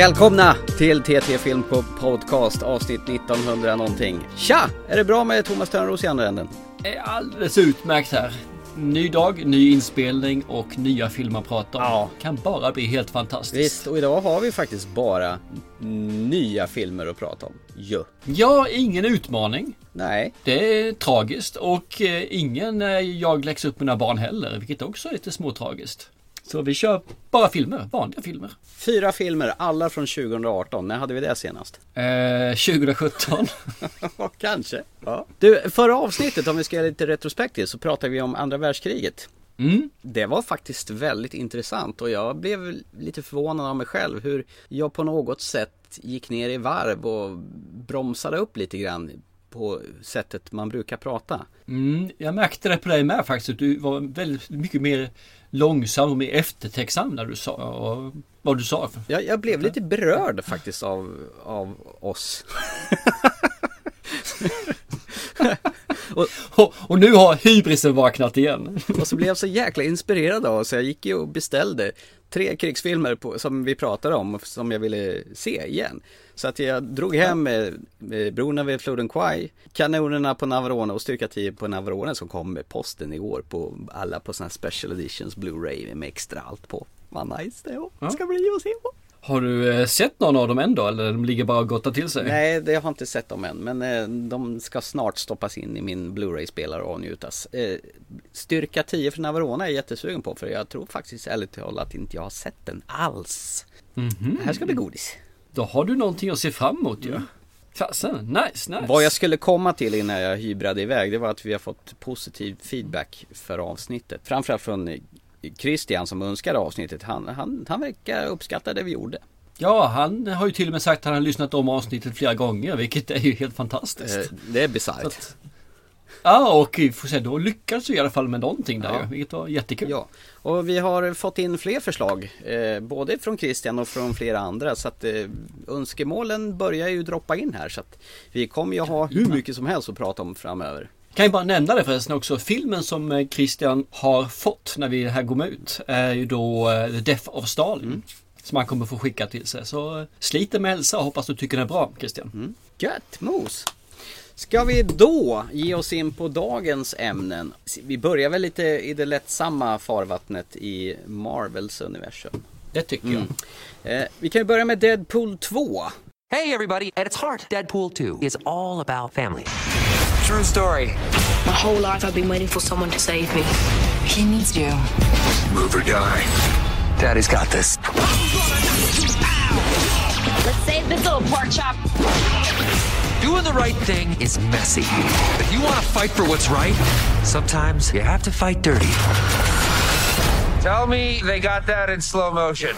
Välkomna till TT Film på Podcast avsnitt 1900 någonting. Tja! Är det bra med Thomas Törnros i andra änden? är alldeles utmärkt här. Ny dag, ny inspelning och nya filmer att prata om. Ja. Kan bara bli helt fantastiskt. Visst, och idag har vi faktiskt bara nya filmer att prata om. Jo. Ja, ingen utmaning. Nej, Det är tragiskt och eh, ingen eh, jag läxar upp mina barn heller, vilket också är lite småtragiskt. Så vi kör bara filmer, vanliga filmer. fyra filmer, alla från 2018. När hade vi det senast? Eh, 2017. Ja, kanske. Ja. Du, förra avsnittet, om vi ska göra lite retrospektivt, så pratade vi om andra världskriget. Mm. Det var faktiskt väldigt intressant och jag blev lite förvånad av mig själv hur jag på något sätt gick ner i varv och bromsade upp lite grann på sättet man brukar prata. Mm, jag märkte det på dig med faktiskt, du var väldigt mycket mer långsam och mer eftertänksam när du sa och vad du sa. Jag, jag blev lite berörd faktiskt av, av oss. Och, och nu har hybrisen vaknat igen. Och så blev jag så jäkla inspirerad av oss så jag gick ju och beställde tre krigsfilmer på, som vi pratade om som jag ville se igen. Så att jag drog hem Brorna vid floden Kwai, Kanonerna på Navarone och Styrka 10 på Navarone som kom med posten igår på alla på sådana special editions Blu-ray med extra allt på. Vad nice det var. Ska bli att se på. Har du eh, sett någon av dem än då eller de ligger bara och gottar till sig? Nej, det har inte sett dem än, men eh, de ska snart stoppas in i min Blu-ray-spelare och avnjutas. Eh, Styrka 10 för Navarone är jag jättesugen på, för jag tror faktiskt ärligt talat att inte jag har sett den alls. Mhm. Det här ska bli godis. Då har du någonting att se fram emot ju. Fasen, nice, nice. Vad jag skulle komma till innan jag hybrade iväg, det var att vi har fått positiv feedback för avsnittet. Framförallt från eh, Christian som önskade avsnittet. Han, han, han verkar uppskatta det vi gjorde. Ja, han har ju till och med sagt att han har lyssnat om avsnittet flera gånger, vilket är ju helt fantastiskt. Eh, det är bisarrt. Ja, och vi får se, då lyckas vi i alla fall med någonting där Ja. vilket var jättekul. Ja, och vi har fått in fler förslag, eh, både från Christian och från flera andra. Så att eh, önskemålen börjar ju droppa in här. Så att vi kommer ju ha hur mycket som helst att prata om framöver. Kan ju bara nämna det förresten också, filmen som eh, Christian har fått när vi här går ut är ju då eh, The Death of Stalin. Mm. Som han kommer få skicka till sig. Så eh, sliter med hälsa och hoppas du tycker den är bra Christian. Mm. Gött mos! Ska vi då ge oss in på dagens ämnen? Vi börjar väl lite i det lättsamma farvattnet i Marvels universum. Det tycker Mm. jag. Eh, vi kan börja med Deadpool 2. Hey, everybody. At its heart, Deadpool 2 is all about family. True story. My whole life I've been waiting for someone to save me. He needs you. Move or die. Daddy's got this. Let's save this little pork chop. Doing the right thing is messy. If you want to fight for what's right, sometimes you have to fight dirty. Tell me they got that in slow motion.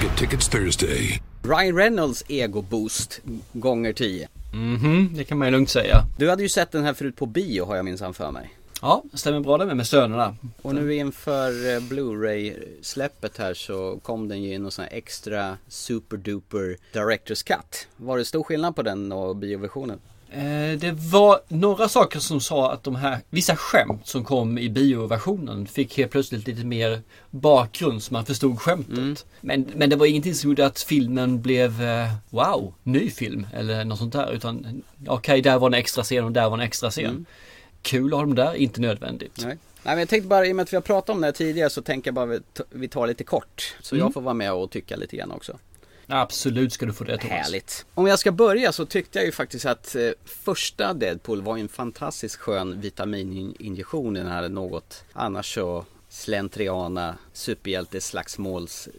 Get tickets Thursday. Ryan Reynolds ego-boost gånger 10. Mhm, det kan man ju lugnt säga. Du hade ju sett den här förut på bio har jag minsann för mig. Ja, stämmer bra det med, med sönerna. Och nu inför eh, Blu-ray-släppet här så kom den ju i någon sån här extra super duper Directors Cut. Var det stor skillnad på den och bioversionen? Eh, det var några saker som sa att de här, vissa skämt som kom i bioversionen fick helt plötsligt lite mer bakgrund så man förstod skämtet. Men, men det var ingenting som gjorde att filmen blev eh, wow, ny film eller något sånt där. Utan okej, där var en extra scen och där var en extra scen. Kul att ha dem där, inte nödvändigt. Nej. Nej men jag tänkte bara, i och med att vi har pratat om det här tidigare så tänker jag bara vi vi tar lite kort. Så jag får vara med och tycka lite grann också. Absolut ska du få det Thomas. Härligt. Om jag ska börja så tyckte jag ju faktiskt att eh, första Deadpool var en fantastiskt skön vitamininjektion i den här något annars så slentriana superhjälteslagsmåls eh,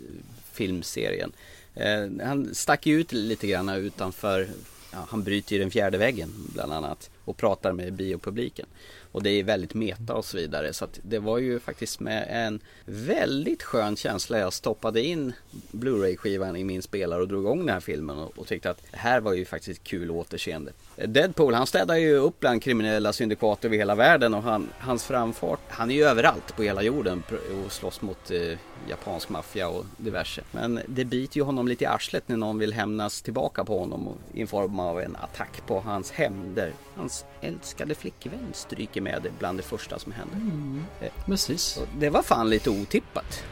filmserien. Eh, han stack ju ut lite grann utanför, ja, han bryter ju den fjärde väggen bland annat och pratar med biopubliken. Och det är väldigt meta och så vidare. Så att det var ju faktiskt med en väldigt skön känsla jag stoppade in Blu-ray-skivan i min spelare och drog igång den här filmen och, och tyckte att det här var ju faktiskt ett kul återseende. Deadpool han städar ju upp bland kriminella syndikat över hela världen och han, hans framfart, han är ju överallt på hela jorden och slåss mot eh, japansk maffia och diverse. Men det biter ju honom lite i arslet när någon vill hämnas tillbaka på honom i form av en attack på hans hem där hans älskade flickvän stryker med bland det första som händer. Precis. Och Det var fan lite otippat.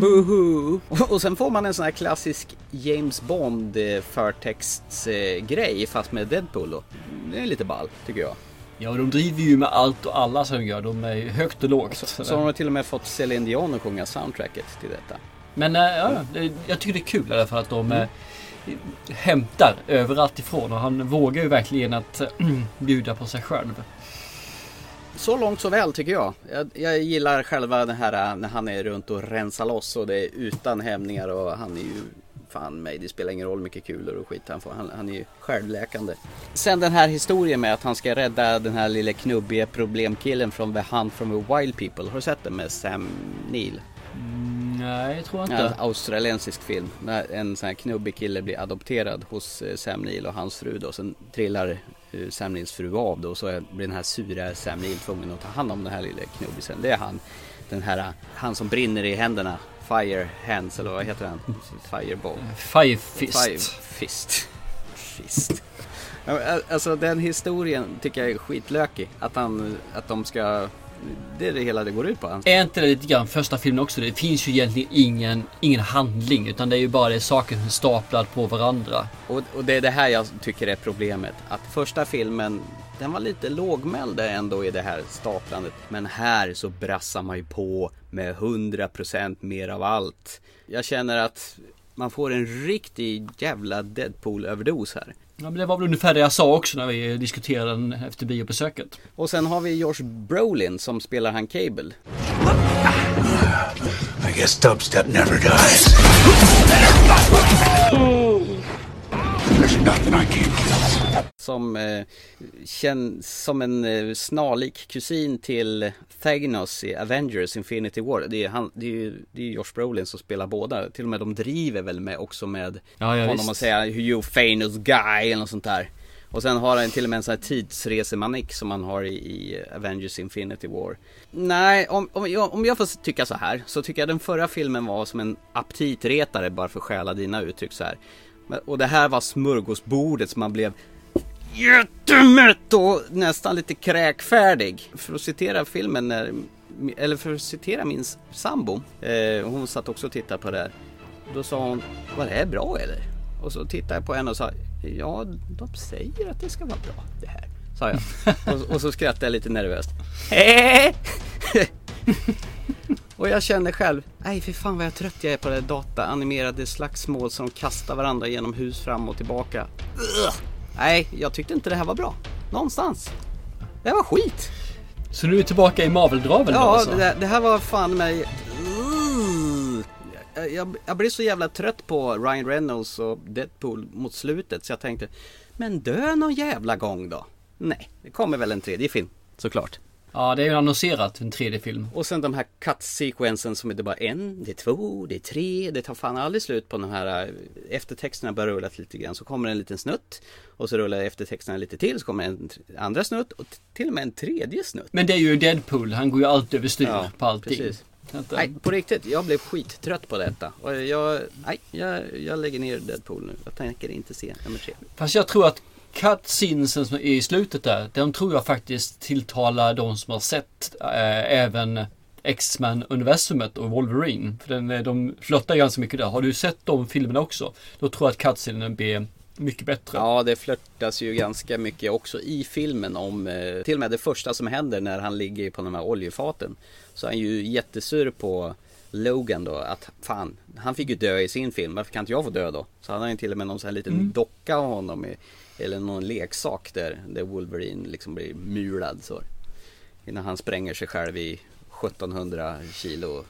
Boohoo! Och sen får man en sån här klassisk James Bond eh, förtextsgrej fast med Deadpool då. Det är lite ball tycker jag. Ja, de driver ju med allt och alla som gör. De är högt och lågt. Så har de till och med fått Celine Dion att sjunga soundtracket till detta. Men äh, ja, jag tycker det är kul i alla fall att de äh, hämtar överallt ifrån. Och han vågar ju verkligen att äh, bjuda på sig själv. Så långt så väl tycker jag. jag. Jag gillar själva det här äh, när han är runt och rensar loss och det är utan hämningar och han är ju Fan mig, det spelar ingen roll hur mycket kulor och skit han får. Han, han är ju självläkande. Sen den här historien med att han ska rädda den här lilla knubbiga problemkillen från The Hunt from the Wild People. Har du sett den med Sam Neill? Nej, jag tror inte. en australiensisk film. När en sån här knubbig kille blir adopterad hos eh, Sam Neill och hans fru då. Sen trillar eh, Neills fru av då. Så blir den här sura Neill tvungen att ta hand om den här lilla knubbisen. Det är han. Den här, han som brinner i händerna. Fire Hands eller vad heter han? Fireball. Five Fist. Five Fist. Fist. Alltså den historien tycker jag är skitlökig. Att, han, att de ska... Det är det hela det går ut på. Är inte det lite grann första filmen också? Det finns ju egentligen ingen, ingen handling. Utan det är ju bara det saker som är staplade på varandra. Och, och det är det här jag tycker är problemet. Att första filmen, den var lite lågmäld ändå i det här staplandet. Men här så brassar man ju på med 100% mer av allt. Jag känner att man får en riktig jävla Deadpool-överdos här. Ja, men det var väl ungefär det jag sa också när vi diskuterade den efter biobesöket. Och sen har vi Josh Brolin som spelar han Cable. I guess dubstep never dies. There's nothing I can't kill. Som eh, känns som en eh, snarlik kusin till Thanos i Avengers Infinity War. Det är, han, det är ju det är Josh Brolin som spelar båda. Till och med de driver väl med också med Ja, ja, honom visst. och säga you famous guy eller något sånt där. Och sen har han till och med en sån här tidsresemanik som han har i, i Avengers Infinity War. Nej, om, om, jag, om jag får tycka så här så tycker jag den förra filmen var som en aptitretare bara för att stjäla dina uttryck så här. Men- Och det här var smörgåsbordet som man blev jättemätt och nästan lite kräkfärdig. För att citera filmen, när, eller för att citera min sambo, eh, hon satt också och tittade på det här. Då sa hon, var det här bra eller? Och så tittade jag på henne och sa, ja de säger att det ska vara bra det här. Sa jag. och, och så skrattade jag lite nervöst. Och jag kände själv, nej för fan vad jag trött jag är på det dataanimerade slagsmål som kastar varandra genom hus fram och tillbaka. Nej, jag tyckte inte det här var bra. Någonstans. Det var skit. Så nu är vi tillbaka i Marvel-draveln då Ja, alltså? det, det här var fan mig... Jag, jag, jag blev så jävla trött på Ryan Reynolds och Deadpool mot slutet så jag tänkte, men dö någon jävla gång då. Nej, det kommer väl en tredje film, såklart. Ja, det är ju annonserat en tredje film. Och sen de här cut-sequensen som är det bara en, det är två, det är tre, det tar fan aldrig slut på de här äh, eftertexterna börjar rulla lite grann så kommer en liten snutt och så rullar eftertexterna lite till så kommer en andra snutt och till och med en tredje snutt. Men det är ju Deadpool, han går ju alltid överstyr Ja, på allting. precis. Att, eh, Nej, på riktigt, jag blev skittrött på detta och jag, nej, jag, jag lägger ner Deadpool nu. Jag tänker inte se nummer tre. Fast jag tror att cutscenesen som är i slutet där, den tror jag faktiskt tilltalar de som har sett eh, även X-Men universumet och Wolverine. För den, eh, de flörtar ganska mycket där. Har du sett de filmerna också? Då tror jag att cutscenen blir mycket bättre. Ja, det flörtas ju ganska mycket också i filmen om eh, till och med det första som händer när han ligger på de här oljefaten. Så är han ju jättesur på Logan då att fan, han fick ju dö i sin film, varför kan inte jag få dö då? Så han har ju till och med någon sån här liten docka av honom i, eller någon leksak där, där Wolverine liksom blir mulad så. Innan han spränger sig själv i 1700 kilo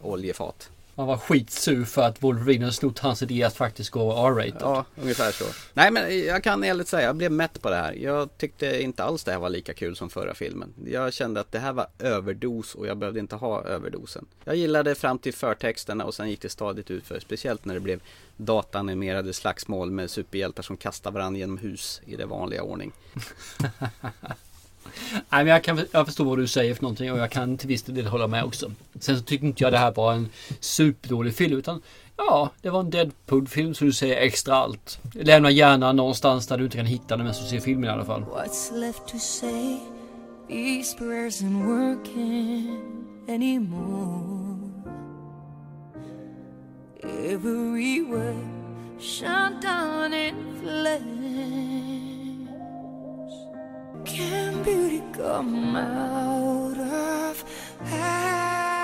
oljefat. Han var skitsur för att Wolverine har snott hans idé att faktiskt gå R-rated. Ja, ungefär så. Nej men jag kan ärligt säga, jag blev mätt på det här. Jag tyckte inte alls det här var lika kul som förra filmen. Jag kände att det här var överdos och jag behövde inte ha överdosen. Jag gillade fram till förtexterna och sen gick det stadigt ut för Speciellt när det blev dataanimerade slagsmål med superhjältar som kastar varandra genom hus i det vanliga ordning. Nej, men jag, kan, jag förstår vad du säger för någonting och jag kan till viss del hålla med också. Sen så tyckte inte jag det här var en superdålig film utan ja, det var en Deadpool-film så du säger extra allt. Lämna gärna någonstans där du inte kan hitta den medan du ser filmen i alla fall. What's left to say? These prayers aren't working anymore. Every word shut down in flames. Can beauty come out of ashes?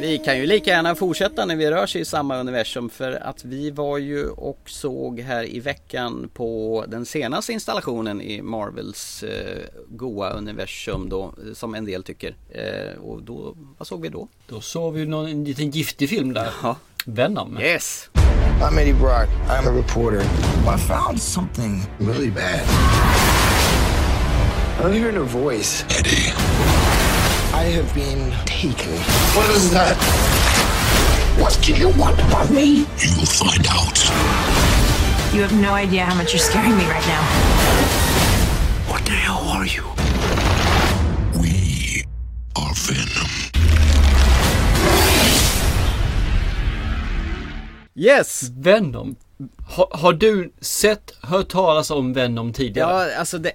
Vi kan ju lika gärna fortsätta när vi rör sig i samma universum för att vi var ju och såg här i veckan på den senaste installationen i Marvels eh, goa universum då som en del tycker. Eh, och då, vad såg vi då? Då såg vi någon, en liten giftig film där. Ja. Venom. Yes! I'm Eddie Brock. I'm a reporter. I found something really bad. I'm hearing a voice. Eddie. I have been taken. What is that? What do you want from me? You'll find out. You have no idea how much you're scaring me right now. What the hell are you? We are Venom. Yes! Venom. Ha, har du sett, hört talas om Venom tidigare? Ja, alltså det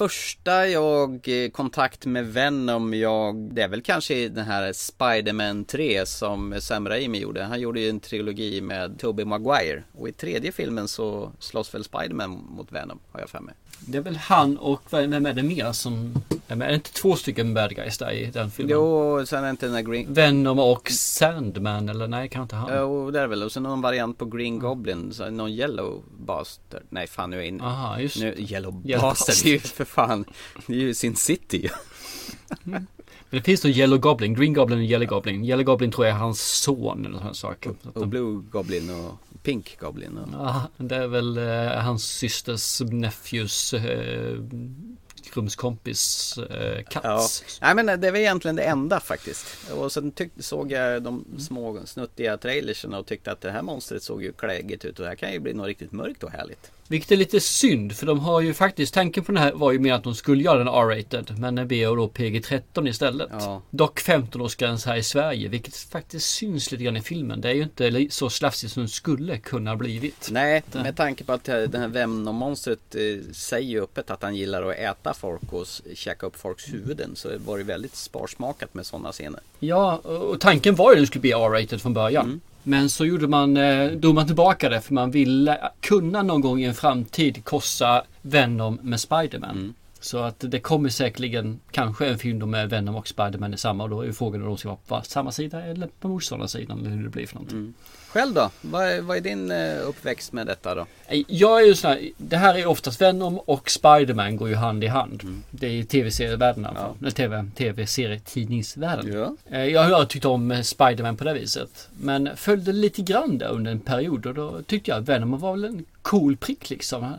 första jag eh, kontakt med Venom jag, det är väl kanske den här Spider-Man 3 som Sam Raimi gjorde. Han gjorde ju en trilogi med Tobey Maguire och i tredje filmen så slåss väl Spider-Man mot Venom har jag för mig. Det är väl han och vem är det mer som... Är det inte två stycken bad guys där i den filmen? Jo, sen är inte den här Green... Venom och Sandman eller nej, kan inte han? Jo, det är väl. Och sen någon variant på Green Goblin. Så någon Yellow Bastard. Nej, fan nu är jag inne. Aha, just nu, Yellow Yellow Bastard. Det är ju för fan. Det är ju Sin City ju. Men det finns då Yellow Goblin, Green Goblin och Yellow Goblin. Yellow Goblin tror jag är hans son eller sådana saker. Så att Och Blue Goblin och Pink Goblin. Och... Ja, det är väl eh, hans systers nephews eh, rumskompis eh, katt. Ja. Nej men det var egentligen det enda faktiskt. Och sen tyck, såg jag de små snuttiga trailersen och tyckte att det här monstret såg ju kläggigt ut och det här kan ju bli något riktigt mörkt och härligt. Vilket är lite synd för de har ju faktiskt, tanken på den här var ju mer att de skulle göra den R-rated. Men den blev då PG-13 istället. Ja. Dock 15-årsgräns här i Sverige. Vilket faktiskt syns lite grann i filmen. Det är ju inte så slafsigt som det skulle kunna blivit. Nej, med tanke på att eh, det här Venom-monstret eh, säger ju öppet att han gillar att äta folk och käka upp folks huvuden. Så det var ju väldigt sparsmakat med sådana scener. Ja, och tanken var ju att det skulle bli R-rated från början. Men så gjorde man, eh, drog man tillbaka det för man ville kunna någon gång i en framtid korsa Venom med Spiderman. Mm. Så att det kommer säkerligen kanske en film då med Venom och Spiderman i samma och då är frågan om de ska vara på samma sida eller på motståndarsidan eller hur det blir för någonting. Själv då? Vad är, vad är din eh, uppväxt med detta då? Nej, Jag är ju sån här, det här är oftast Venom och Spiderman går ju hand i hand. Det är tv-serievärlden. Eller TV, tv-serietidningsvärlden. Ja. Eh, Jag har tyckt om eh, Spiderman på det viset. Men följde lite grann där under en period och då tyckte jag att Venom var väl en cool prick liksom.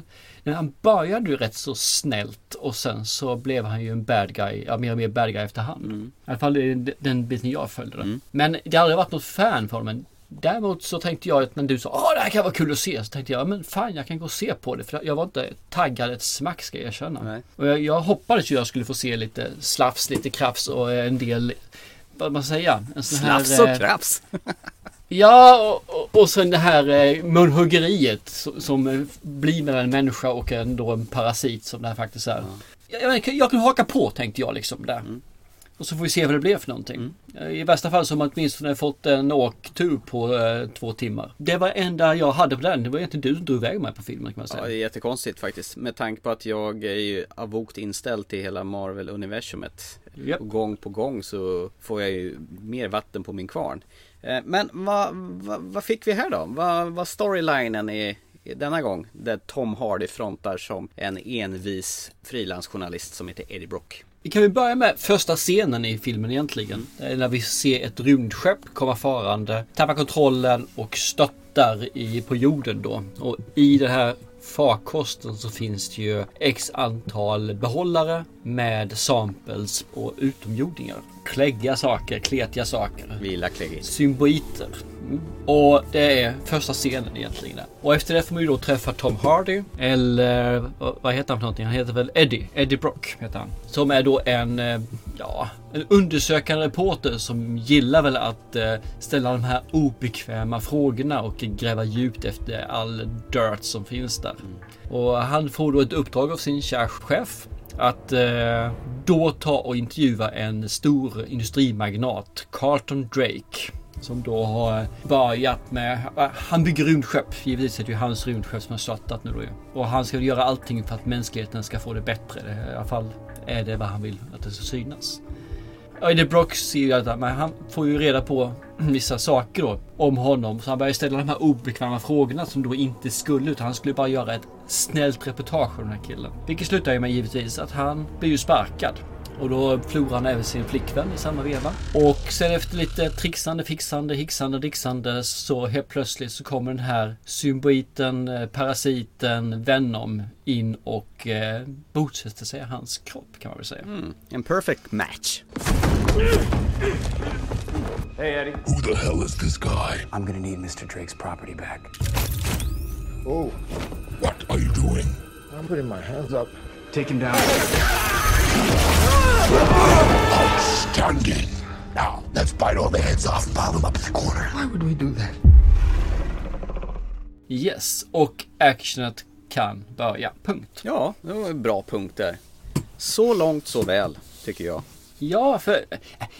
När Han började ju rätt så snällt och sen så blev han ju en bad guy, ja mer och mer bad guy efterhand. I alla fall den- den biten jag följde det. Men det har aldrig varit något fan för honom. Däremot så tänkte jag att när du sa Åh det här kan vara kul att se. Så tänkte jag, ja, men fan jag kan gå och se på det. För jag var inte taggad ett smack ska jag erkänna. Nej. Och jag, jag hoppades ju jag skulle få se lite slafs, lite krafs och en del vad man säga? En sån Slafs och eh, krafs! Ja, och, och, och sen det här eh, munhuggeriet som, som eh, blir mellan en människa och en, då en parasit som det här faktiskt är. Jag, jag, jag kan haka på tänkte jag liksom där. Och så får vi se vad det blir för någonting. Eh, I värsta fall så har man åtminstone fått en åktur på eh, två timmar. Det var enda jag hade på den. Det var egentligen du som drog iväg mig på filmen kan man Ja, säga. det är jättekonstigt faktiskt. Med tanke på att jag är ju avokt inställd till hela Marvel-universumet. Och gång på gång så får jag ju mer vatten på min kvarn. Eh, Men vad, vad, vad fick vi här då? Vad var storylinen i, i denna gång? Där Tom Hardy frontar som en envis frilansjournalist som heter Eddie Brock. Vi kan väl börja med första scenen i filmen egentligen. Det är När vi ser ett rymdskepp komma farande, tappar kontrollen och störtar i, på jorden då. Och i den här farkosten så finns det ju x antal behållare med samples och utomjordingar. Kläggiga saker, kletiga saker. Vila kläggigt. Symboiter Och det är första scenen egentligen. där. Och efter det får man ju då träffa Tom Hardy. Eller vad- heter han för någonting? Han heter väl Eddie. Eddie Brock heter han. Som är då en, eh, ja, en undersökande reporter som gillar väl att eh, ställa de här obekväma frågorna och gräva djupt efter all dirt som finns där. Och han får då ett uppdrag av sin kära chef att eh, då ta och intervjua en stor industrimagnat, Carlton Drake. Som då har eh, börjat med, eh, han bygger rymdskepp. Givetvis är det ju hans rymdskepp som har startat nu då ju. Och han ska göra allting för att mänskligheten ska få det bättre. I alla fall är det vad han vill att det ska synas. Ja, Eddie Brock ser ju att men han får ju reda på vissa saker då om honom. Så han börjar ställa de här obekväma frågorna som då inte skulle utan han skulle bara göra ett snällt reportage om den här killen. Vilket slutar ju med givetvis att han blir ju sparkad. Och då förlorar han även sin flickvän i samma veva. Och sen efter lite trixande, fixande, hixande, dixande så helt plötsligt så kommer den här symboiten, eh, parasiten, Venom in och eh, bosätter sig i hans kropp kan man väl säga. Mm, en perfect match. Hey, Eddie. Who the hell is this guy? I'm gonna need Mr. Drake's property back. Oh. What are you doing? I'm putting my hands up. Take him down. Outstanding. Now, let's bite all the heads off and pile them up in the corner. Why would we do that? Yes, och actionet kan börja. Punkt. Ja, det var en bra punkt där. Så långt så väl, tycker jag. Ja, för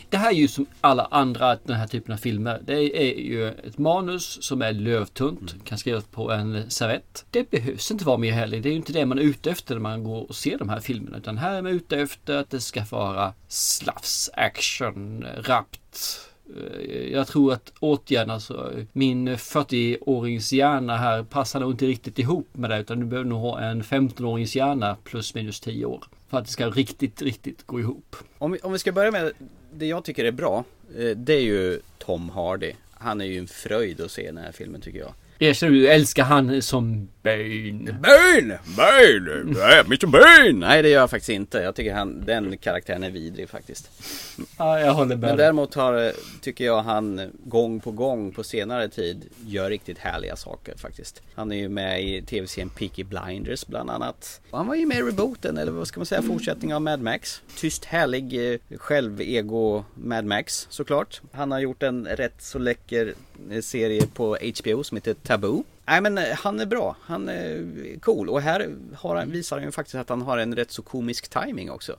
det här är ju som alla andra den här typen av filmer. Det är ju ett manus som är lövtunt, kan skrivas på en servett. Det behövs inte vara mer heller. Det är ju inte det man är ute efter när man går och ser de här filmerna. Utan här är man ute efter att det ska vara slafs, action, rappt. Eh, jag tror att återigen alltså min 40-årings hjärna här passar nog inte riktigt ihop med det utan du behöver nog ha en 15-årings hjärna plus minus 10 år. För att det ska riktigt, riktigt gå ihop. Om vi, om vi ska börja med det jag tycker är bra. Eh, det är ju Tom Hardy. Han är ju en fröjd att se i den här filmen tycker jag. Erkänner du älskar han som Bane? Bane! Bane! Nej, Mr Bane! Nej det gör jag faktiskt inte. Jag tycker han, den karaktären är vidrig faktiskt. Ja, jag håller med. Men däremot har, eh, tycker jag han gång på gång på senare tid gör riktigt härliga saker faktiskt. Han är ju med i tv-serien Peaky Blinders bland annat. Och han var ju med i rebooten, eller vad ska man säga, fortsättning av Mad Max. Tyst, härlig, eh, själv-ego Mad Max såklart. Han har gjort en rätt så läcker eh, serie på HBO som heter Taboo. Nej men eh, han är bra, han är cool och här har han, visar han ju faktiskt att han har en rätt så komisk timing också.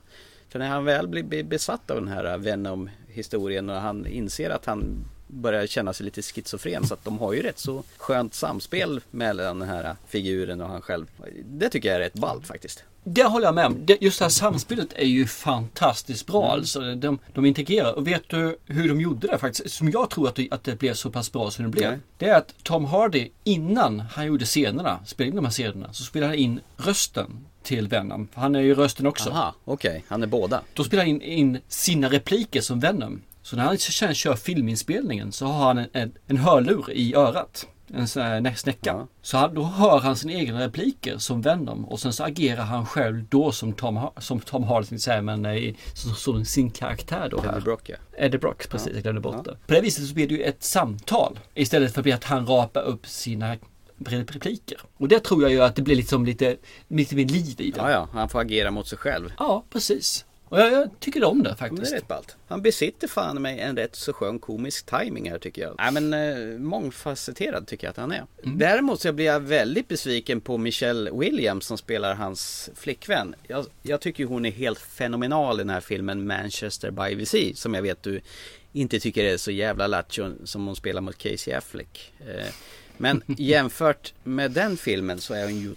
För när han väl blir besatt av den här eh, Venom-historien och han inser att han börjar känna sig lite schizofren så att de har ju rätt så skönt samspel mellan den här figuren och han själv. Det tycker jag är rätt ballt faktiskt. Det håller jag med om. Just det här samspelet är ju fantastiskt bra. Mm. Alltså, de, de integrerar. Och vet du hur de gjorde det faktiskt? Som jag tror att det, att det blev så pass bra som det blev. Nej. Det är att Tom Hardy innan han gjorde scenerna, spelade in de här scenerna, så spelade han in rösten till Venom. Han är ju rösten också. Aha, okej, han är båda. Då spelar han in, in sina repliker som Venom. Så när han sen kör filminspelningen så har han en, en, en hörlur i örat. En sån här nä- snäcka. Ja. Så han, då hör han sina egna repliker som Venom och sen så agerar han själv då som Tom, som Tom Hardy men eh, som, som sin karaktär då Eddie. Brock ja. Eddie Brock, precis. Jag glömde bort Ja. det. På det viset så blir det ju ett samtal istället för att han rapar upp sina repliker. Och det tror jag ju att det blir liksom lite, lite mer liv i det. Ja, ja, han får agera mot sig själv. Ja, precis. Och jag, jag tycker om det Men Det faktiskt. är rätt ballt. Han besitter fan mig en rätt så skön komisk timing här tycker jag. Nej men eh, mångfacetterad tycker jag att han är. Däremot så blir jag väldigt besviken på Michelle Williams som spelar hans flickvän. Jag, jag tycker hon är helt fenomenal i den här filmen Manchester by the Sea. Som jag vet du inte tycker är så jävla lattjo som hon spelar mot Casey Affleck. Eh, Men jämfört med den filmen så är hon ju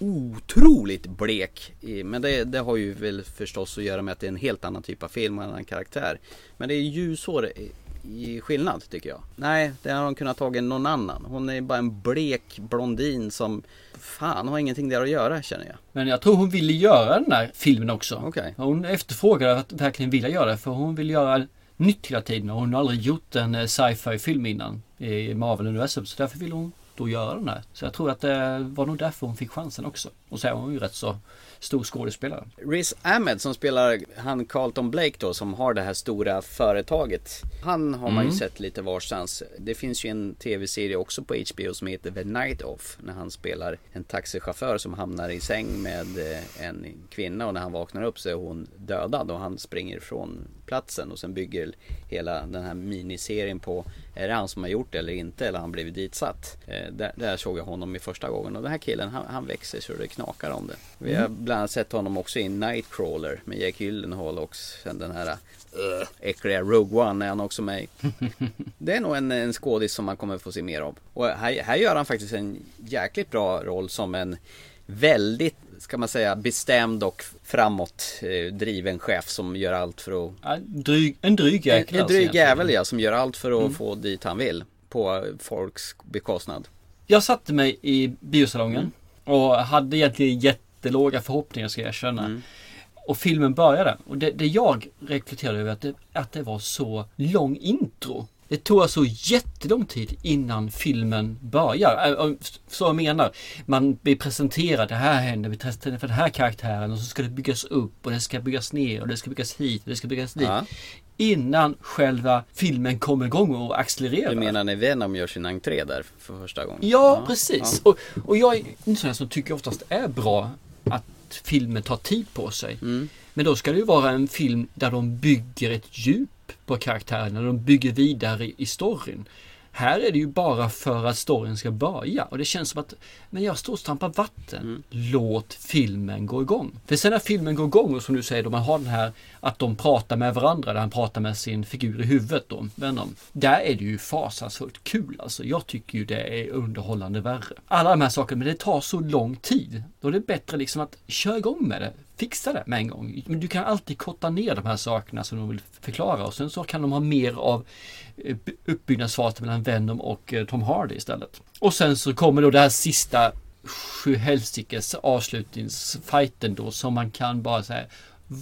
otroligt blek. Men det, det har ju väl förstås att göra med att det är en helt annan typ av film och en annan karaktär. Men det är ljusår i, skillnad tycker jag. Nej, det har de kunnat tagit någon annan. Hon är bara en blek blondin som fan har ingenting där att göra känner jag. Men jag tror hon ville göra den här filmen också. Okej. Hon efterfrågade att verkligen vilja göra det. För hon vill göra nytt hela tiden. Och hon har aldrig gjort en eh, sci-fi film innan i Marvel-universum. Så därför vill hon då göra den här. Så jag tror att det var nog därför hon fick chansen också. Och så är hon ju rätt så stor skådespelare. Riz Ahmed som spelar han Carlton Blake då som har det här stora företaget. Han har man ju Mm. sett lite varstans. Det finns ju en tv-serie också på HBO som heter The Night Off. När han spelar en taxichaufför som hamnar i säng med eh, en kvinna och när han vaknar upp så är hon dödad och han springer ifrån platsen och sen bygger hela den här miniserien på är det han som har gjort det eller inte eller har han blivit ditsatt. Eh, där, där såg jag honom i första gången och den här killen han, han växer så det knakar om det. Vi har bland annat sett honom också i Nightcrawler med Jake Gyllenhaal och sen den här uh, äckliga Rogue One är han också med. Det är nog en, en skådis som man kommer få se mer av. Och här, här gör han faktiskt en jäkligt bra roll som en väldigt, ska man säga, bestämd och framåt eh, driven chef som gör allt för att... Ja, dryg, en dryg jäkel. En, en alltså dryg jävel ja, som gör allt för att Mm. få dit han vill. På folks bekostnad. Jag satte mig i biosalongen och hade egentligen jättelåga förhoppningar ska jag erkänna. Och filmen började och det, det jag reflekterade över att det, att det var så lång intro. Det tog alltså jättelång tid innan filmen börjar. Äh, äh, Så jag menar, man blir presenterad, det här händer, vi testar för den här karaktären och så ska det byggas upp och det ska byggas ner och det ska byggas hit och det ska byggas dit. Ja. Innan själva filmen kommer igång och accelererar. Du menar när Venom gör sin entré där för första gången? Ja, precis. Ja. Och, och jag är en sån här som tycker oftast är bra att filmen tar tid på sig. Mm. Men då ska det ju vara en film där de bygger ett djup på karaktärerna, de bygger vidare i storyn. Här är det ju bara för att storyn ska börja och det känns som att men jag står och stampar vatten. Mm. Låt filmen gå igång. För sen när filmen går igång och som du säger då man har den här att de pratar med varandra, där han pratar med sin figur i huvudet då, Venom. Där är det ju fasansfullt kul alltså. Jag tycker ju det är underhållande värre. Alla de här sakerna, men det tar så lång tid. Då är det bättre liksom att köra igång med det. Fixa det med en gång. Men du kan alltid korta ner de här sakerna som de vill förklara och sen så kan de ha mer av eh, uppbyggnadsfasen mellan Venom och eh, Tom Hardy istället. Och sen så kommer då det här sista sjuhelsikes avslutningsfighten då som man kan bara säga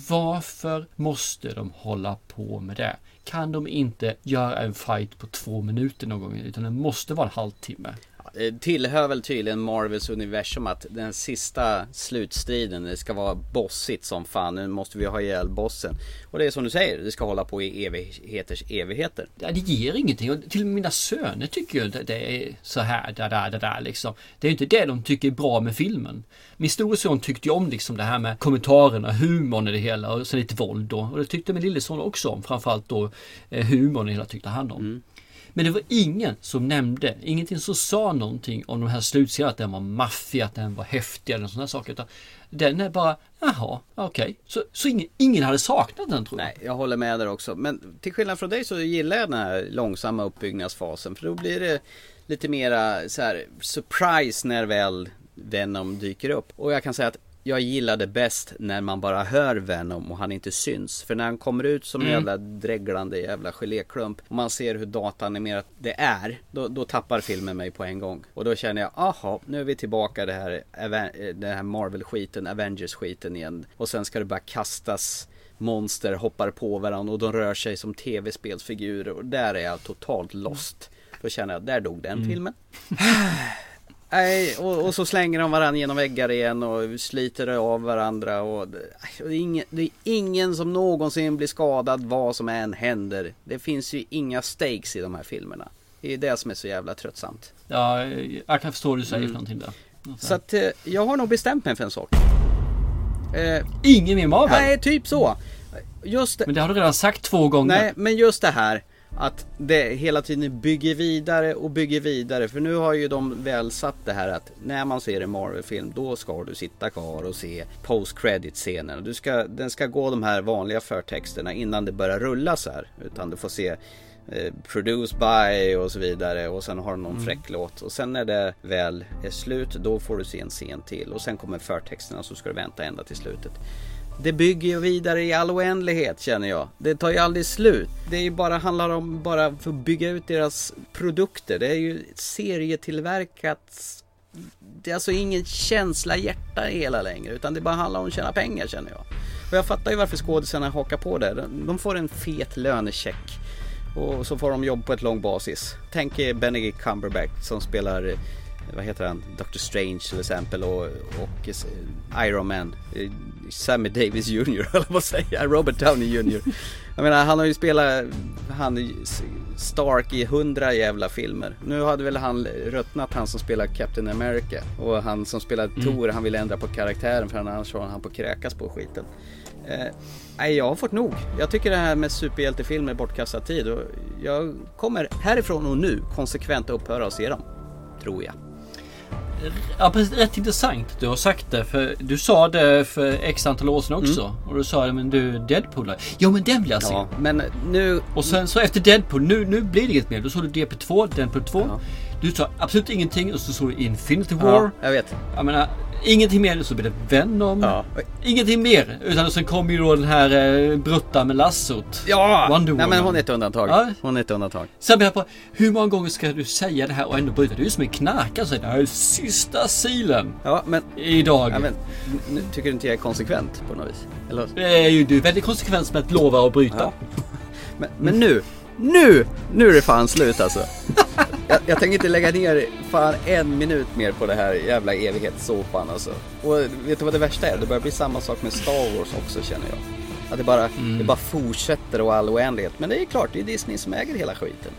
varför måste de hålla på med det? Kan de inte göra en fight på två minuter någon gång utan det måste vara en halvtimme? Det tillhör väl tydligen Marvels universum att den sista slutstriden det ska vara bossigt som fan. Nu måste vi ha ihjäl bossen. Och det är som du säger, det ska hålla på i evigheters evigheter. Ja, det ger ingenting. Och till och med mina söner tycker ju att det är så här, där, där, där, där liksom. Det är ju inte det de tycker är bra med filmen. Min store son tyckte ju om liksom det här med kommentarerna, humorn i det hela och så lite våld då. Och det tyckte min lilleson också om. Framförallt då eh, humorn i det hela tyckte han om. Men det var ingen som nämnde, ingenting som sa någonting om de här slutscenerna, att den var maffig, att den var häftig eller sådana saker. Utan den är bara, jaha, okej. Så, så ingen, ingen hade saknat den tror jag. Nej, jag håller med där också. Men till skillnad från dig så gillar jag den här långsamma uppbyggnadsfasen. För då blir det lite mera så här surprise när väl Venom dyker upp. Och jag kan säga att jag gillar det bäst när man bara hör Venom och han inte syns. För när han kommer ut som en Mm. jävla dreglande jävla geléklump och man ser hur dataanimerat det är. Då, då tappar filmen mig på en gång. Och då känner jag, aha, nu är vi tillbaka i det här, den här Marvel-skiten, Avengers-skiten igen. Och sen ska det bara kastas monster hoppar på varandra och de rör sig som tv-spelsfigurer och där är jag totalt lost. Då känner jag, där dog den filmen. Nej, och, och så slänger de varandra genom väggar igen och sliter av varandra och, det- och det, är ingen, det är ingen som någonsin blir skadad vad som än händer. Det finns ju inga stakes i de här filmerna. Det är det som är så jävla tröttsamt. Ja, jag kan förstå vad du säger Mm. för någonting där. Så att eh, jag har nog bestämt mig för en sak. Eh, Ingen mer Marvel? nej, typ så. Just det. Men det har du redan sagt två gånger. Nej, men just det här att det hela tiden bygger vidare och bygger vidare. För nu har ju de väl satt det här att när man ser en Marvel-film då ska du sitta kvar och se post-credit-scenerna. Du ska, den ska gå de här vanliga förtexterna innan det börjar rulla så här. Utan du får se eh, Produced by och så vidare och sen har de någon Mm. fräck låt. Och sen när det väl är slut då får du se en scen till. Och sen kommer förtexterna så ska du vänta ända till slutet. Det bygger ju vidare i all oändlighet känner jag. Det tar ju aldrig slut. Det är ju bara, handlar om bara för att bygga ut deras produkter. Det är ju serietillverkat. Det är alltså ingen känsla hjärta i hela längre. Utan det bara handlar om att tjäna pengar känner jag. Och jag fattar ju varför skådisarna hakar på det. De- får en fet lönecheck. Och så får de jobb på ett lång basis. Tänk er Benedict Cumberbatch som spelar vad heter han, Doctor Strange till exempel och, och Iron Man. Sammy Davis Jr. höll jag på att säga, Robert Downey Jr. Jag menar han har ju spelat han Stark i hundra jävla filmer. Nu hade väl han ruttnat han som spelar Captain America och han som spelar Mm. Thor han ville ändra på karaktären för annars var han på kräkas på skiten. Eh, nej, jag har fått nog. Jag tycker det här med superhjältefilmer är bortkastad tid och jag kommer härifrån och nu konsekvent upphöra att se dem. Tror jag. Ja, precis, rätt intressant att du har sagt det. För du sa det för x antal år sedan också. Mm. Och du sa men du Deadpool. Jo men den vill jag se. Ja, men nu... Och sen så efter Deadpool, nu, nu blir det inget mer. Då såg du DP2, Deadpool 2. Ja. Du sa absolut ingenting och så såg du Infinity War. Ja, jag vet. Jag menar, ingenting mer. Så blir det Venom. Ja. Ingenting mer. Utan sen kommer ju då den här eh, brutta med lassot. Ja! Wonder Nej men Woman. hon är ett undantag. Ja. Hon är ett undantag. Sen jag på, hur många gånger ska du säga det här och ändå bryta? Du är ju som en knarkare och säger det här är sista silen Ja, men... idag. Ja, men nu tycker du inte jag är konsekvent på något vis? Eller? Det är ju du är väldigt konsekvent med att lova och bryta. Ja. Men, men nu, nu, nu är det fan slut alltså. Jag, jag tänker inte lägga ner fan en minut mer på det här jävla evighetssåpan alltså. Och vet du vad det värsta är? Det börjar bli samma sak med Star Wars också känner jag. Att det bara, det bara fortsätter och all oändlighet. Men det är klart, det är Disney som äger hela skiten.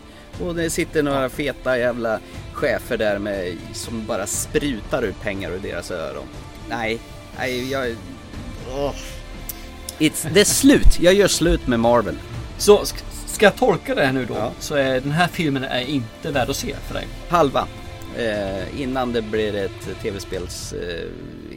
Och det sitter några feta jävla chefer där med, som bara sprutar ut pengar ur deras öron. Nej, nej jag... åh. It's, det är slut, jag gör slut med Marvel. Så ska jag tolka det här nu då? Ja. Så är den här filmen är inte värd att se för dig. Halva. Eh, innan det blir ett tv-spels eh,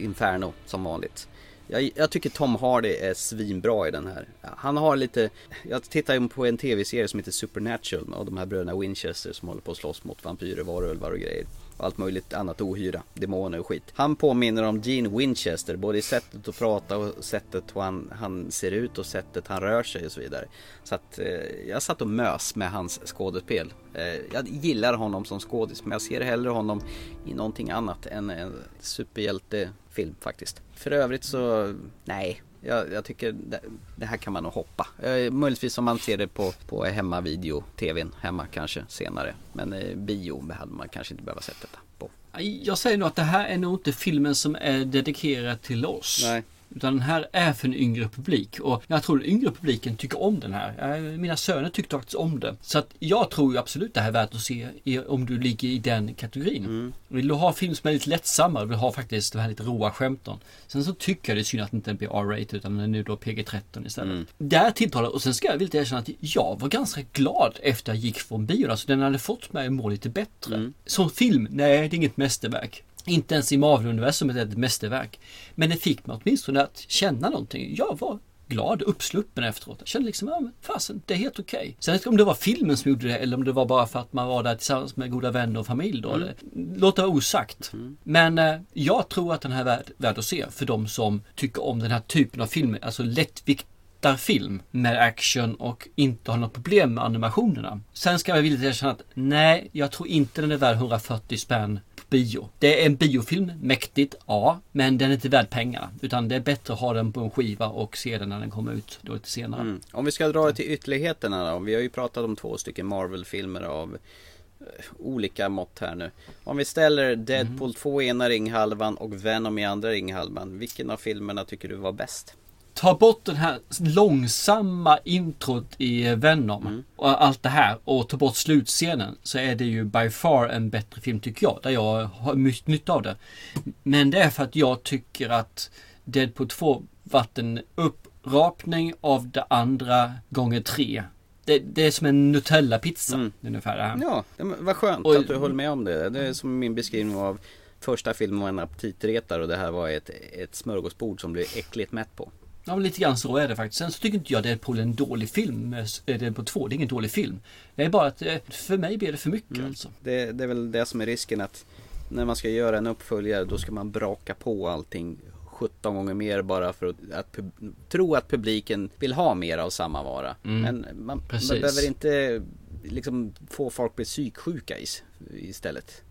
inferno som vanligt. Jag, jag tycker Tom Hardy är svinbra i den här. Han har lite, jag tittar ju på en tv-serie som heter Supernatural och de här bröderna Winchester som håller på att slåss mot vampyrer, varulvar och grejer. Och allt möjligt annat ohyra, demoner och skit. Han påminner om Gene Winchester, både i sättet att prata och sättet hur han, han ser ut och sättet han rör sig och så vidare. Så att eh, jag satt och mös med hans skådespel. Eh, jag gillar honom som skådis men jag ser hellre honom i någonting annat än en superhjältefilm faktiskt. För övrigt så, nej. Jag, jag tycker det, det här kan man nog hoppa. Eh, möjligtvis om man ser det på, på hemmavideo, tvn hemma kanske senare. Men eh, bio hade man kanske inte behöva sett detta på. Jag säger nog att det här är nog inte filmen som är dedikerad till oss. Nej. Utan den här är för en yngre publik. Och jag tror den yngre publiken tycker om den här. Eh, Mina söner tyckte faktiskt om det. Så att jag tror ju absolut det här är värt att se om du ligger i den kategorin. Vill du ha film som är lite lättsammare, vill ha faktiskt de här lite roa skämten. Sen så tycker jag det är synd att det inte blir R-rated utan den är nu då PG-13 istället. Där tilltalar och sen ska jag vilja erkänna att jag var ganska glad efter jag gick från bion. Alltså den hade fått mig att må lite bättre. Som film, nej det är inget mästerverk. Inte ens i Marvel-universumet är det ett mästerverk. Men det fick mig åtminstone att känna någonting. Jag var glad, uppsluppen efteråt. Jag kände liksom, ja men fasen, det är helt okej. Sen om det var filmen som gjorde det eller om det var bara för att man var där tillsammans med goda vänner och familj då. Det, låt det vara osagt. Men eh, jag tror att den här är värd, värd att se för de som tycker om den här typen av filmer. Alltså lättviktarfilm med action och inte har något problem med animationerna. Sen ska jag vilja erkänna att nej, jag tror inte den är värd 140 spänn bio. Det är en biofilm, mäktigt, ja, men den är inte värd pengarna. Utan det är bättre att ha den på en skiva och se den när den kommer ut då lite senare. Mm. Om vi ska dra det till ytterligheterna då. Vi har ju pratat om två stycken Marvel-filmer av eh, olika mått här nu. Om vi ställer Deadpool 2 i ena ringhalvan och Venom i andra ringhalvan. Vilken av filmerna tycker du var bäst? Ta bort den här långsamma introt i Venom och allt det här och ta bort slutscenen så är det ju by far en bättre film tycker jag. Där jag har mycket nytta av det. Men det är för att jag tycker att Deadpool 2 varit en upprapning av det andra gånger tre. Det, det är som en Nutella-pizza ungefär det här. Ja, vad skönt Och- att du håller med om det. Det är som min beskrivning av första filmen var en aptitretare och det här var ett, ett smörgåsbord som blev äckligt mätt på. Ja, lite grann så är det faktiskt. Sen så tycker inte jag Deadpool är en dålig film. Eh, Deadpool 2, det är ingen dålig film. Det är bara att eh, för mig blir det för mycket alltså. Det, det är väl det som är risken att när man ska göra en uppföljare då ska man braka på allting 17 gånger mer bara för att, att tro att publiken vill ha mer av samma vara. Men man, man behöver inte liksom få folk bli psyksjuka is, istället.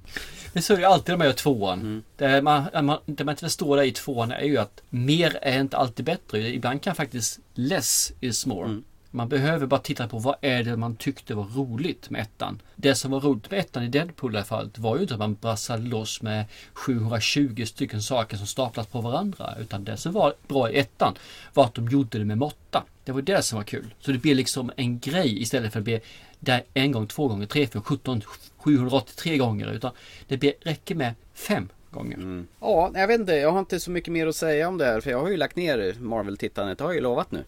Men så är det alltid när man gör tvåan. Det, man, man, det man inte förstår där i tvåan är ju att mer är inte alltid bättre. Ibland kan faktiskt less is more. Man behöver bara titta på vad är det man tyckte var roligt med ettan. Det som var roligt med ettan i Deadpool i här fallet var ju inte att man brassade loss med 720 stycken saker som staplas på varandra. Utan det som var bra i ettan var att de gjorde det med måtta. Det var det som var kul. Så det blir liksom en grej istället för att bli där en gång, två gånger, tre, fyra, sjutton, 783 gånger. Utan det blir, räcker med fem gånger. Mm. Ja, jag vet inte. Jag har inte så mycket mer att säga om det här. För jag har ju lagt ner Marvel-tittandet. Det har jag ju lovat nu.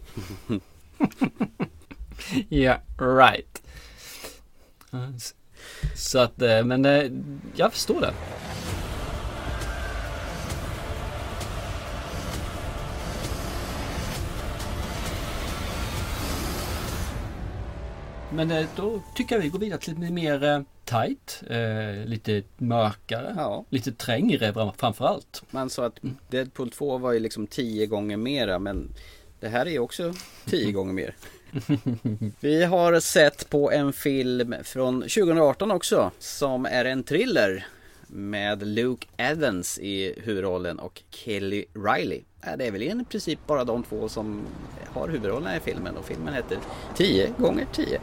Ja, yeah, right. Så att, eh, men eh, jag förstår det. Men eh, då tycker jag vi går vidare till lite mer tight, lite mörkare, ja. lite trängre framförallt. Man sa att Deadpool 2 var ju liksom tio gånger mera men det här är ju också tio gånger mer. Vi har sett på en film från 2018 också som är en thriller med Luke Evans i huvudrollen och Kelly Riley. Det är väl i princip bara de två som har huvudrollerna i filmen och filmen heter 10 gånger 10.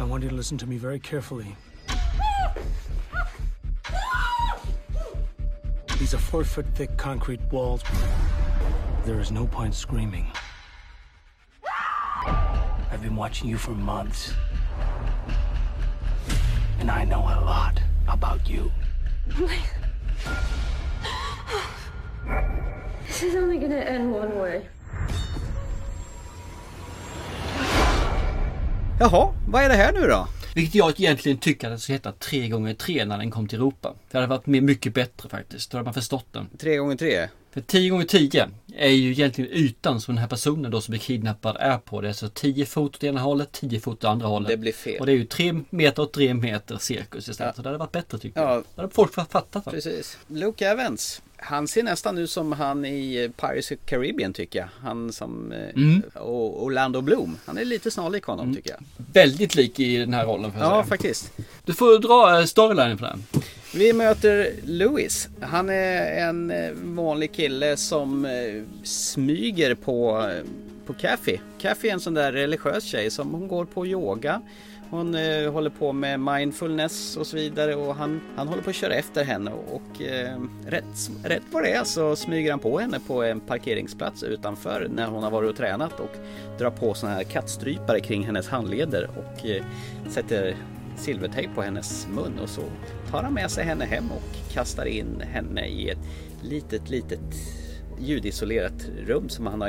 I want you to listen to me very carefully. These are four foot thick concrete walls. There is no point screaming. I've been watching you for months. And I know a lot about you. This is only gonna end one way. Jaha, vad är det här nu då? Vilket jag egentligen tycker att det ska heta 3 gånger 3 när den kom till Europa. Det hade varit mycket bättre faktiskt. Då hade man förstått den. 3 gånger 3 För 10 gånger 10 är ju egentligen ytan som den här personen då som blir kidnappad är på. Det är så 10 fot åt ena hållet, 10 fot åt andra hållet. Det blir fel. Och det är ju 3 meter och 3 meter cirkus istället. Ja. Så det hade varit bättre tycker ja. jag. Det hade folk fattat. Precis. Luke Evans. Han ser nästan ut som han i Pirates of Caribbean tycker jag. Han som mm. och Orlando Bloom. Han är lite snarlik honom mm. tycker jag. Väldigt lik i den här rollen. För ja, säga. faktiskt. Du får dra storylinen för den. Vi möter Louis. Han är en vanlig kille som smyger på, på Kathy. Kathy är en sån där religiös tjej som hon går på yoga. Hon eh, håller på med mindfulness och så vidare och han, han håller på att köra efter henne och eh, rätt, rätt vad det är så smyger han på henne på en parkeringsplats utanför när hon har varit och tränat och drar på såna här kattstrypare kring hennes handleder och eh, sätter silvertejp på hennes mun och så tar han med sig henne hem och kastar in henne i ett litet, litet ljudisolerat rum som han har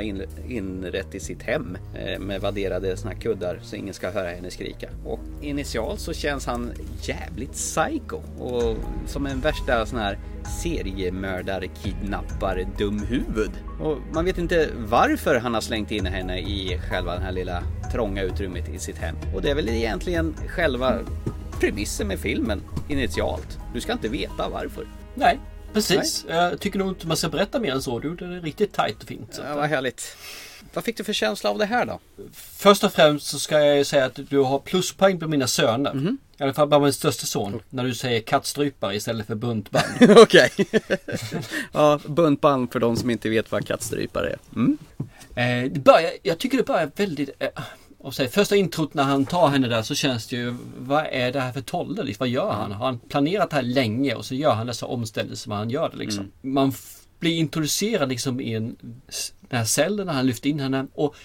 inrett i sitt hem eh, med vadderade såna här kuddar så ingen ska höra henne skrika. Och initialt så känns han jävligt psycho och som en värsta sån här seriemördar, kidnappar, dumhuvud. Och man vet inte varför han har slängt in henne i själva det här lilla trånga utrymmet i sitt hem. Och det är väl egentligen själva premissen med filmen initialt. Du ska inte veta varför. Nej, Precis. Nej. Jag tycker nog inte man ska berätta mer än så. Du gjorde det riktigt tajt och fint. Ja, vad härligt. Vad fick du för känsla av det här då? Först och främst så ska jag säga att du har pluspoäng på mina söner. Mm. I alla fall bara min största son. När du säger kattstrypare istället för buntband. Okej. ja, buntband för de som inte vet vad kattstrypare är. Mm. Eh, börjar, jag tycker det börjar väldigt... Eh, och så första introt när han tar henne där så känns det ju, vad är det här för tolle? Liksom, vad gör han? Har han planerat det här länge och så gör han dessa omställningar som han gör det liksom. Mm. Man blir introducerad liksom i en, den här cellen när han lyfter in henne och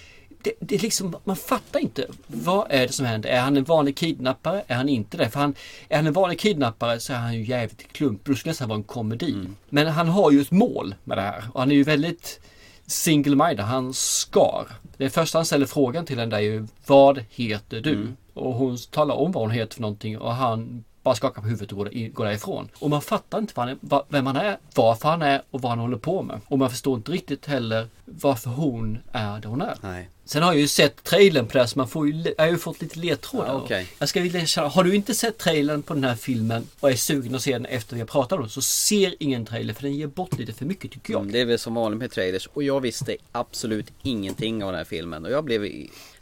det, det liksom, man fattar inte. Vad är det som händer? Är han en vanlig kidnappare? Är han inte det? För han, är han en vanlig kidnappare så är han ju jävligt klump. Då skulle nästan vara en komedi. Mm. Men han har ju ett mål med det här och han är ju väldigt single-minded. Han skar. Det första han ställer frågan till henne är ju Vad heter du? Mm. Och hon talar om vad hon heter för någonting och han bara skakar på huvudet och går, därifrån. Och man fattar inte vem han är, varför han är och vad han håller på med. Och man förstår inte riktigt heller varför hon är där hon är. Nej. Sen har jag ju sett trailern på det här så man får ju, jag har ju fått lite ledtrådar. Ja, okej. Jag ska vilja känna, har du inte sett trailern på den här filmen och är sugen att se den efter vi har pratat om den så ser ingen trailer för den ger bort lite för mycket tycker jag. Mm, det är väl som vanligt med trailers och jag visste absolut ingenting av den här filmen och jag blev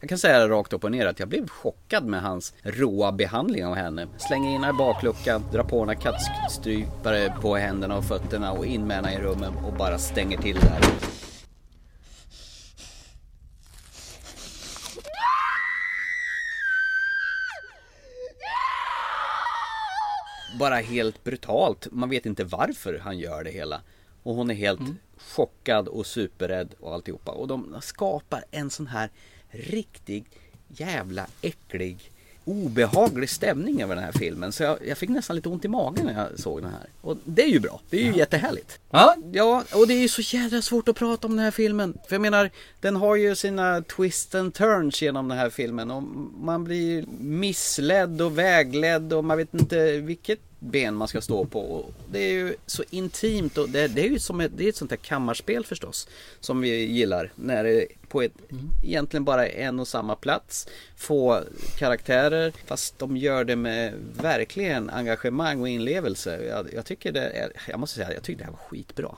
Jag kan säga det rakt upp och ner att jag blev chockad med hans råa behandling av henne. Slänger in henne i bakluckan, drar på några kattstrypare på händerna och fötterna och in med henne i rummet och bara stänger till där. Bara helt brutalt. Man vet inte varför han gör det hela. Och hon är helt chockad och superrädd och alltihopa. Och de skapar en sån här riktig jävla äcklig obehaglig stämning över den här filmen. Så jag, jag fick nästan lite ont i magen när jag såg den här. Och det är ju bra. Det är ju jättehärligt. Ja. Ja, och det är ju så jävla svårt att prata om den här filmen. För jag menar, den har ju sina twists and turns genom den här filmen. Och man blir missledd och vägledd och man vet inte vilket ben man ska stå på. Och det är ju så intimt och det, det är ju som ett, det är ett sånt här kammarspel förstås. Som vi gillar. När det är på ett, egentligen bara en och samma plats. Få karaktärer. Fast de gör det med verkligen engagemang och inlevelse. Jag, jag tycker det är, jag måste säga, jag tycker det här var skitbra.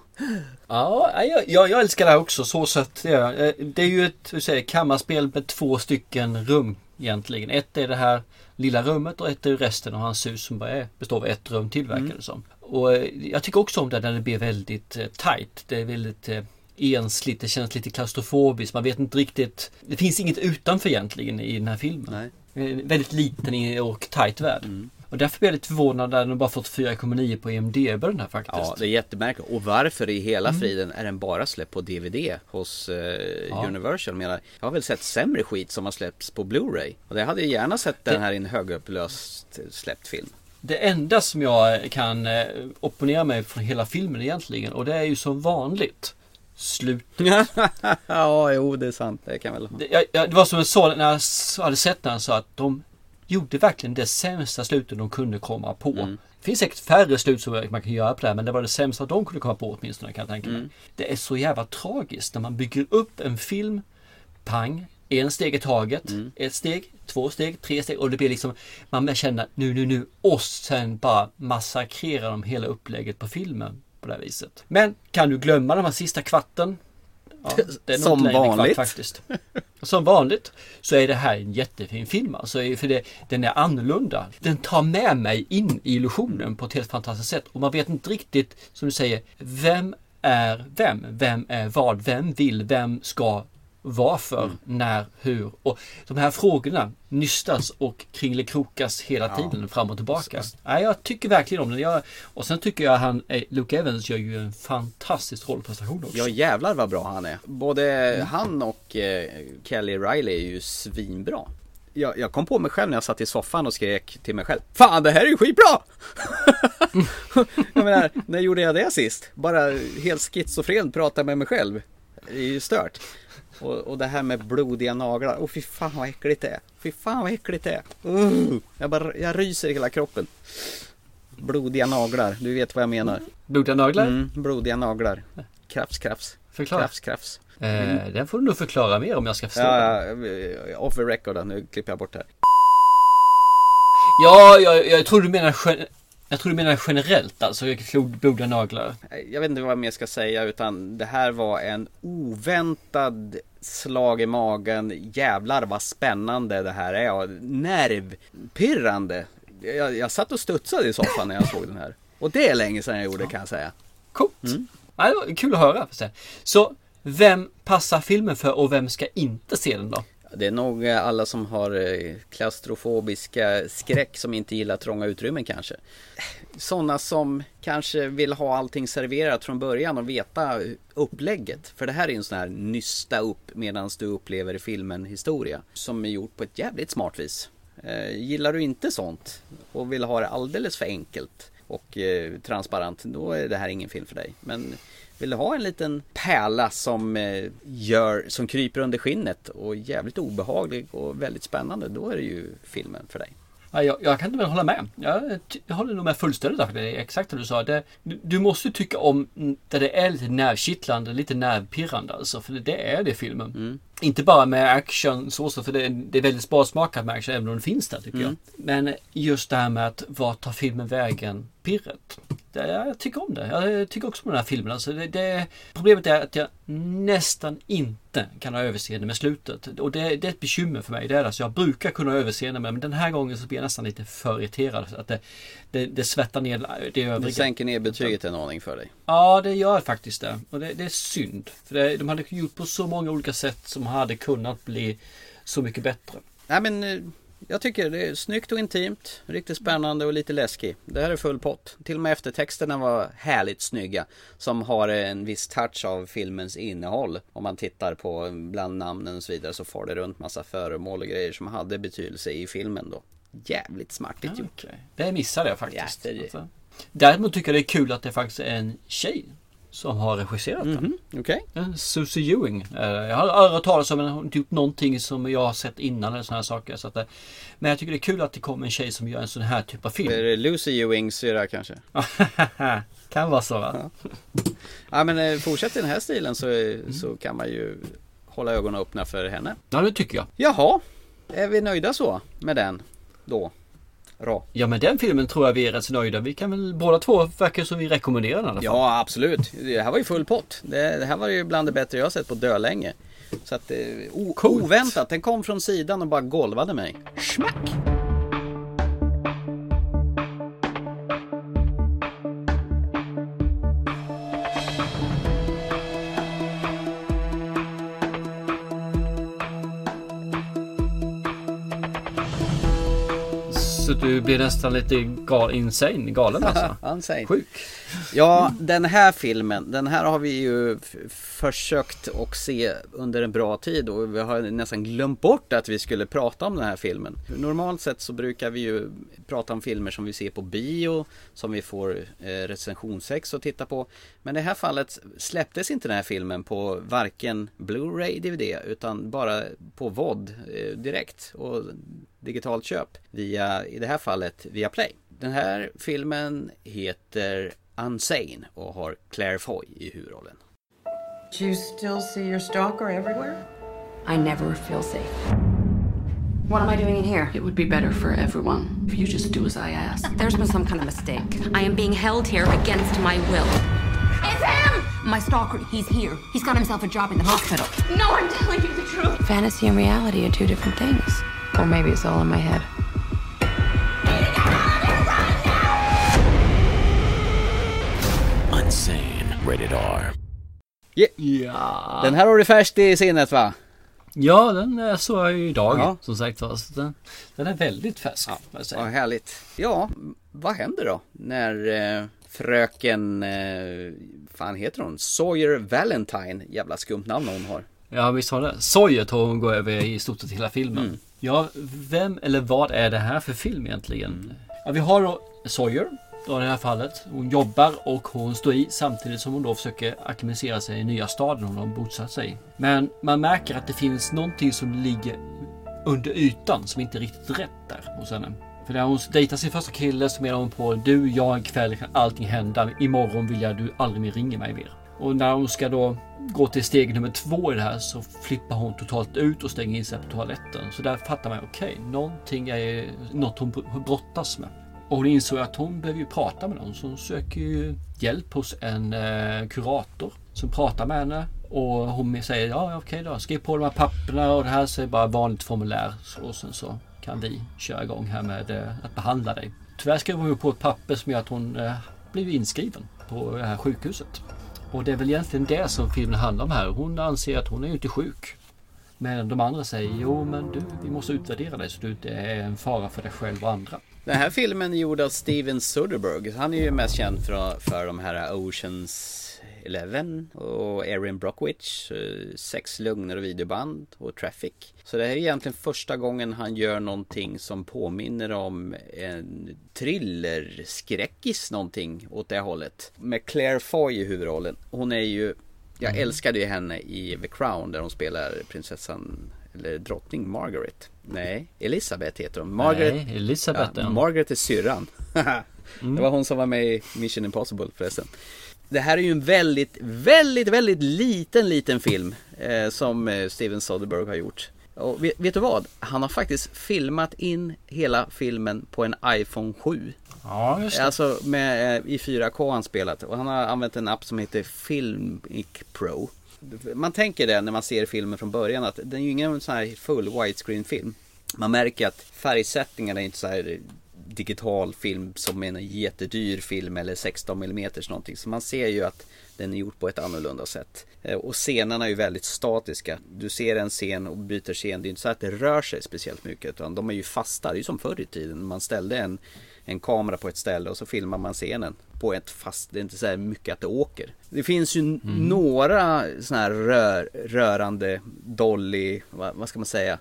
Ja, jag, jag, jag älskar det här också så sett. Det det är ju ett hur säger, jag, kammarspel med två stycken rum egentligen. Ett är det här lilla rummet och ett är resten av hans hus som bara är, består av ett rum till verkar det som. Och eh, jag tycker också om det när det blir väldigt eh, tight. Det är väldigt eh, ensligt, det känns lite klaustrofobiskt. Man vet inte riktigt. Det finns inget utanför egentligen i den här filmen. Nej. Eh, Väldigt liten och tight värld. Och därför blir jag lite förvånad när den bara fått 4,9 på IMDB den här faktiskt. Ja, det är jättemärkligt. Och varför i hela friden är den bara släppt på DVD hos eh, Universal? Jag, menar, jag har väl sett sämre skit som har släppts på Blu-ray. Och jag hade ju gärna sett den här i en högupplöst släppt film. Det enda som jag kan eh, opponera mig från hela filmen egentligen och det är ju som vanligt slut. ja, jo det är sant. Det kan väl. Det, jag, jag, det var som jag sa när jag hade sett den så att de gjorde verkligen det sämsta slutet de kunde komma på. Det finns säkert färre slut som man kan göra på det här men det var det sämsta de kunde komma på åtminstone kan jag tänka mig. Det är så jävla tragiskt när man bygger upp en film, pang, en steg i taget, ett steg, två steg, tre steg och det blir liksom man känner nu, nu, nu och sen bara massakrerar de hela upplägget på filmen på det här viset. Men kan du glömma de här sista kvarten? Ja, Som vanligt. Kvart, faktiskt. Som vanligt så är det här en jättefin film. Alltså, för det, den är annorlunda. Den tar med mig in i illusionen på ett helt fantastiskt sätt. Och man vet inte riktigt, som du säger, vem är vem? Vem är vad? Vem vill? Vem ska? Varför? Mm. När? Hur? Och de här frågorna nystas och kringelikrokas hela tiden fram och tillbaka. Nej, jag tycker verkligen om den. Jag, och sen tycker jag han, eh, Luke Evans gör ju en fantastisk rollprestation också. Ja jävlar vad bra han är. Både han och eh, Kelly Riley är ju svinbra. Jag, jag kom på mig själv när jag satt i soffan och skrek till mig själv. Fan det här är ju skitbra! jag menar, när gjorde jag det sist? Bara helt schizofren prata med mig själv. Det är ju stört. Och, och det här med blodiga naglar. Åh fy fan vad äckligt det är. Fy fan vad äckligt det är. Uh, jag, bara, jag ryser i hela kroppen. Blodiga naglar, du vet vad jag menar. Blodiga naglar? Mm, blodiga naglar. Krafs, krafs. Förklara. Krafs, krafs. Eh, den får du nog förklara mer om jag ska förstå. Ja, ja, off the record nu klipper jag bort det här. Ja, jag, jag tror du menar jag tror du menar generellt alltså, blodiga naglar. Jag vet inte vad jag mer ska säga utan det här var en oväntad slag i magen. Jävlar vad spännande det här är och nervpirrande. Jag, jag satt och studsade i soffan när jag såg den här. Och det är länge sedan jag gjorde kan jag säga. Coolt. Ja, det var kul att höra. jag. Så, vem passar filmen för och vem ska inte se den då? Det är nog eh, alla som har eh, klaustrofobiska skräck som inte gillar trånga utrymmen kanske. Sådana som kanske vill ha allting serverat från början och veta upplägget. För det här är en sån här nysta upp medan du upplever filmen historia. Som är gjort på ett jävligt smart vis. Eh, gillar du inte sånt och vill ha det alldeles för enkelt och transparent, då är det här ingen film för dig. Men vill du ha en liten pärla som eh, gör, som kryper under skinnet och jävligt obehaglig och väldigt spännande, då är det ju filmen för dig. Ja, jag, jag kan inte hålla med. Jag, jag håller nog med fullständigt där. Det är exakt det du sa. Det, du, du måste tycka om mm, där det är lite nervkittlande, lite nervpirrande alltså. För det, det är det filmen. Inte bara med action så, för det, är- det är väldigt sparsmakat med action även om det finns där tycker jag. Men just det här med att vart tar filmen vägen pirret. Det, jag tycker om det. Jag tycker också om den här filmen. Alltså det, det, problemet är att jag nästan inte kan ha överseende med slutet. Och det, det är ett bekymmer för mig. Det är det. Så jag brukar kunna ha överseende med men den här gången så blir jag nästan lite för irriterad. Att det, det, det svettar ner det Det övriga. sänker ner betyget en aning för dig. Ja, det gör faktiskt det. Och det, det är synd. För det, de hade gjort på så många olika sätt som hade kunnat bli så mycket bättre. Nej men eh, jag tycker det är snyggt och intimt, riktigt spännande och lite läskig. Det här är full pott. Till och med eftertexterna var härligt snygga. Som har en viss touch av filmens innehåll. Om man tittar på bland namnen och så vidare så får det runt massa föremål och grejer som hade betydelse i filmen då. Jävligt smartigt gjort. Okej. Det missade jag faktiskt. Ja, det- Alltså. Däremot tycker jag det är kul att det faktiskt är en tjej som har regisserat den. Mhm. En Susie Ewing. Eh, Jag har aldrig hört talas om henne. Hon har inte gjort någonting som jag har sett innan eller sådana här saker. Så att, det- men jag tycker det är kul att det kommer en tjej som gör en sån här typ av film. Är det Lucy Ewings syrra kanske? kan vara så va? Ja men eh, fortsätt i den här stilen så, så kan man ju hålla ögonen öppna för henne. Ja det tycker jag. Jaha, är vi nöjda så med den då? Bra. Ja men den filmen tror jag vi är rätt så nöjda. Vi kan väl båda två verkar som vi rekommenderar den i alla fall. Ja absolut. Det här var ju full pott. Det, det här var ju bland det bättre jag sett på dölänge. Så att eh, o- Coolt. oväntat, den kom från sidan och bara golvade mig. Schmack! Så du blir nästan lite gal, insane, galen alltså. Insane. Sjuk. Ja, den här filmen, den här har vi ju försökt att se under en bra tid och vi har nästan glömt bort att vi skulle prata om den här filmen. Normalt sett så brukar vi ju prata om filmer som vi ser på bio, som vi får eh, recensionsex att titta på. Men i det här fallet släpptes inte den här filmen på varken Blu-ray, DVD utan bara på VOD eh, direkt och digitalt köp via, i det här fallet, via Play. Den här filmen heter Unsane och har Claire Foy i huvudrollen. Do you still see your stalker everywhere? I never feel safe. What am I doing in here? It would be better for everyone if you just do as I ask. There's been some kind of mistake. I am being held here against my will. It's him! My stalker, he's here. He's got himself a job in the hospital. No, I'm telling you the truth. Fantasy and reality are two different things. Or maybe it's all in my head. Unsane. Rated R. Ja. Den här har du färskt i sinnet va? Ja, den eh, såg jag ju idag Ja. som sagt var. Den, den är väldigt färsk. Ja. Vad härligt. Ja, vad händer då när eh, fröken, eh, fan heter hon? Sawyer Valentine, jävla skumt namn hon har. Ja visst har det. Sawyer tror hon går över i stort sett hela filmen. Mm. Ja, vem eller vad är det här för film egentligen? Ja, vi har då Sawyer. Då i det här fallet. Hon jobbar och hon står i samtidigt som hon då försöker akklimatisera sig i nya staden hon har bosatt sig i. Men man märker att det finns någonting som ligger under ytan som inte är riktigt rätt där hos henne. För när hon dejtar sin första kille så menar hon på du, jag ikväll kan allting hända. Imorgon vill jag du aldrig mer ringer mig mer. Och när hon ska då gå till steg nummer två i det här så flippar hon totalt ut och stänger in sig på toaletten. Så där fattar man, okej, någonting är något hon brottas med. Och hon insåg att hon behöver ju prata med någon så hon söker ju hjälp hos en eh, kurator som pratar med henne. Och hon säger ja okej då, skriv på de här papperna och det här så är bara vanligt formulär. Och sen så kan vi köra igång här med eh, att behandla dig. Tyvärr skrev hon ju på ett papper som gör att hon eh, blev inskriven på det här sjukhuset. Och det är väl egentligen det som filmen handlar om här. Hon anser att hon är ju inte sjuk. Men de andra säger jo men du, vi måste utvärdera dig så du inte är en fara för dig själv och andra. Den här filmen är gjord av Steven Soderbergh. Han är ju mest känd för, för de här Oceans Eleven och Erin Brockovich, eh, Sex, Lugner och videoband och Traffic. Så det här är egentligen första gången han gör någonting som påminner om en thriller, skräckis någonting åt det hållet. Med Claire Foy i huvudrollen. Hon är ju jag älskade ju henne i The Crown där hon spelar prinsessan eller drottning Margaret. Nej, Elisabeth heter hon. Margaret, Nej, Elisabeth ja, ja. Margaret är syrran. Det var hon som var med i Mission Impossible förresten. Det här är ju en väldigt, väldigt, väldigt liten, liten film eh, som eh, Steven Soderbergh har gjort. Och vet, vet, du vad? Han har faktiskt filmat in hela filmen på en iPhone 7. Ja, just det. Alltså med, eh, i 4K har han spelat och han har använt en app som heter Filmic Pro. Man tänker det när man ser filmen från början att den är ju ingen sån här full widescreen film. Man märker att färgsättningarna är inte så här digital film som en jättedyr film eller 16 mm någonting. Så man ser ju att den är gjord på ett annorlunda sätt. Eh, och scenerna är ju väldigt statiska. Du ser en scen och byter scen. Det är inte så att det rör sig speciellt mycket utan de är ju fasta. Det är ju som förr i tiden. Man ställde en, en kamera på ett ställe och så filmar man scenen på ett fast. Det är inte så här mycket att det åker. Det finns ju mm. några sådana här rör, rörande dolly, vad, vad ska man säga?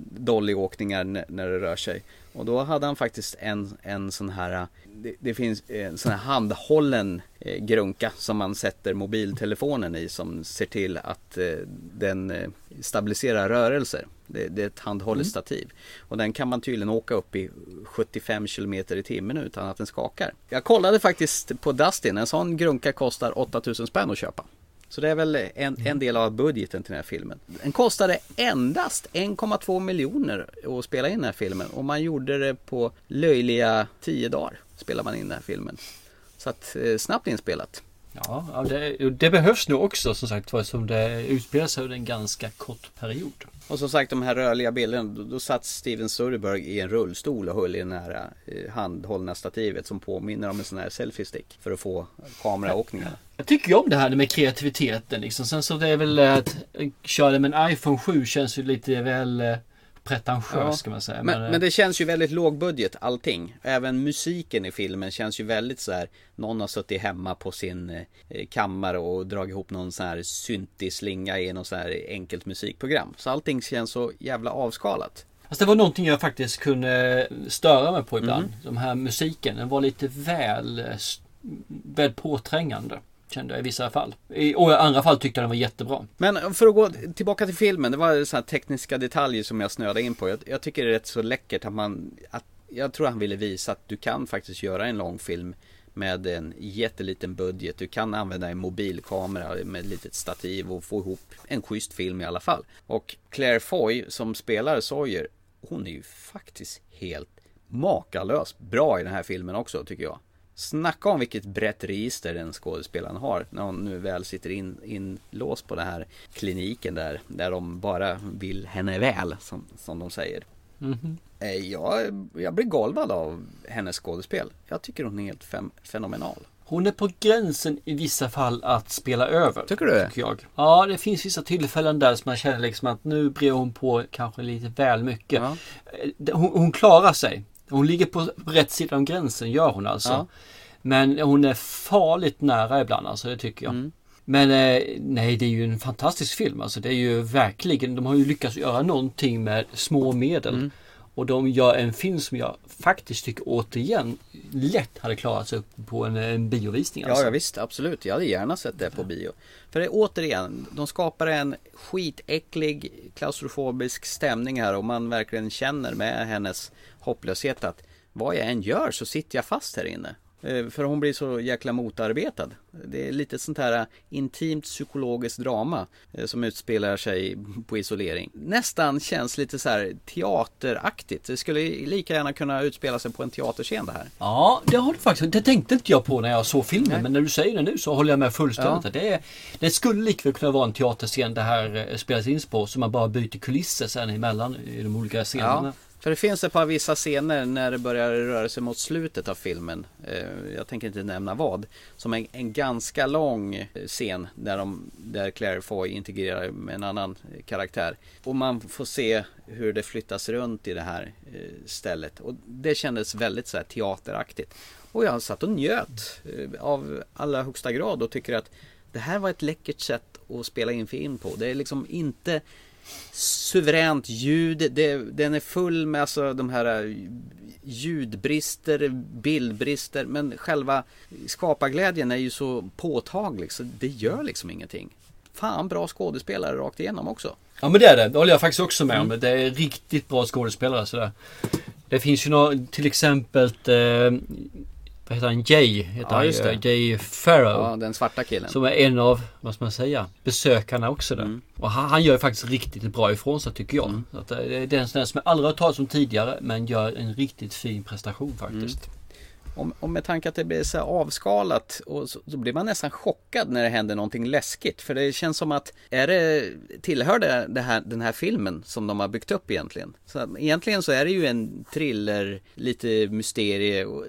dollyåkningar när det rör sig. Och då hade han faktiskt en, en sån här, det, det finns en sån här handhållen eh, grunka som man sätter mobiltelefonen i som ser till att eh, den eh, stabiliserar rörelser. Det, det, är ett handhållet mm. stativ. Och den kan man tydligen åka upp i 75 km i timmen utan att den skakar. Jag kollade faktiskt på Dustin, en sån grunka kostar 8000 spänn att köpa. Så det är väl en, en del av budgeten till den här filmen. Den kostade endast 1,2 miljoner att spela in den här filmen och man gjorde det på löjliga 10 dagar. Spelade man in den här filmen. Så att eh, snabbt inspelat. Ja, det, det, behövs nog också som sagt som det utspelar sig under en ganska kort period. Och som sagt de här rörliga bilderna, då, då satt Steven Soderbergh i en rullstol och höll i det här eh, handhållna stativet som påminner om en sån här selfie-stick för att få kameraåkningarna. Jag tycker ju om det här med kreativiteten liksom. Sen så det är väl att köra med en iPhone 7 känns ju lite väl eh, pretentiös ja. ska man säga. Men, men, men, det känns ju väldigt lågbudget allting. Även musiken i filmen känns ju väldigt så här. Någon har suttit hemma på sin eh, kammare och dragit ihop någon sån här syntig slinga i någon sån här enkelt musikprogram. Så allting känns så jävla avskalat. Fast det var någonting jag faktiskt kunde störa mig på ibland. Mm. De här musiken, den var lite väl, eh, väl påträngande. Kände jag i vissa fall. I, och i andra fall tyckte jag den var jättebra. Men för att gå tillbaka till filmen. Det var sådana tekniska detaljer som jag snöade in på. Jag, jag, tycker det är rätt så läckert att man... Att, jag tror han ville visa att du kan faktiskt göra en lång film med en jätteliten budget. Du kan använda en mobilkamera med ett litet stativ och få ihop en schysst film i alla fall. Och Claire Foy som spelar Sawyer, hon är ju faktiskt helt makalös bra i den här filmen också tycker jag. Snacka om vilket brett register den skådespelaren har när hon nu väl sitter in, inlåst på den här kliniken där, där de bara vill henne väl som, som de säger. Mm -hmm. jag, jag blir golvad av hennes skådespel. Jag tycker hon är helt fem, fenomenal. Hon är på gränsen i vissa fall att spela över. Tycker du det? Tycker jag. Ja, det finns vissa tillfällen där som man känner liksom att nu brer hon på kanske lite väl mycket. Ja. Eh, hon, hon klarar sig. Hon ligger på rätt sida om gränsen, gör hon alltså. Ja. Men hon är farligt nära ibland, alltså det tycker jag. Mm. Men eh, nej, det är ju en fantastisk film. Alltså det är ju verkligen, de har ju lyckats göra någonting med små medel. Mm. Och de gör en film som jag faktiskt tycker återigen lätt hade klarat sig upp på en, en biovisning. Alltså. Ja, ja visst, absolut. Jag hade gärna sett det på bio. För det är återigen, de skapar en skitäcklig klaustrofobisk stämning här och man verkligen känner med hennes hopplöshet att vad jag än gör så sitter jag fast här inne. Eh, för hon blir så jäkla motarbetad. Det är lite sånt här intimt psykologiskt drama eh, som utspelar sig på isolering. Nästan känns lite så här teateraktigt. Det skulle lika gärna kunna utspela sig på en teaterscen det här. Ja, det har du faktiskt. Det tänkte inte jag på när jag såg filmen. Nej. Men när du säger det nu så håller jag med fullständigt. Ja. Det, det skulle likväl kunna vara en teaterscen det här eh, spelas in på. Så man bara byter kulisser sen emellan i de olika scenerna. Ja. För det finns ett par vissa scener när det börjar röra sig mot slutet av filmen. Eh, jag tänker inte nämna vad. Som en, en ganska lång eh, scen där, de, där Claire Foy integrerar med en annan eh, karaktär. Och man får se hur det flyttas runt i det här stället. Och det kändes väldigt så här teateraktigt. Och jag satt och njöt av allra högsta grad och tycker att det här var ett läckert sätt att spela in film på. Det är liksom inte suveränt ljud. Det, den är full med alltså de här äh, ljudbrister, bildbrister. Men själva skaparglädjen är ju så påtaglig så det gör liksom ingenting. Fan bra skådespelare rakt igenom också. Ja men det är det. Det håller jag faktiskt också med om. Mm. Det är riktigt bra skådespelare sådär. Det finns ju några, till exempel eh, vad heter han? Jay heter Ja, han just ju. det. Jay Farrow. Ja, den svarta killen. Som är en av, vad ska man säga, besökarna också där. Mm. Och han, han gör faktiskt riktigt bra ifrån sig tycker jag. Att det är den som jag aldrig har talat om tidigare men gör en riktigt fin prestation faktiskt. Om, om med tanke att det blir så avskalat och så, så blir man nästan chockad när det händer någonting läskigt. För det känns som att, är det, tillhör det, det här, den här filmen som de har byggt upp egentligen? Så att, egentligen så är det ju en thriller, lite mysterie och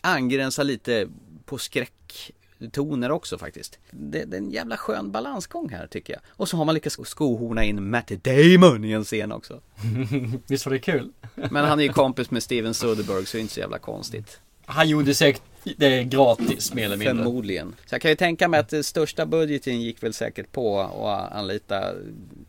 angränsar lite på skräcktoner också faktiskt. Det, det är en jävla skön balansgång här tycker jag. Och så har man lyckats skohorna in Matt Damon i en scen också. Visst var det kul? Men han är ju kompis med Steven Soderbergh så det är inte så jävla konstigt. Han gjorde säkert det gratis mer eller mindre. Förmodligen. Så jag kan ju tänka mig att den största budgeten gick väl säkert på att anlita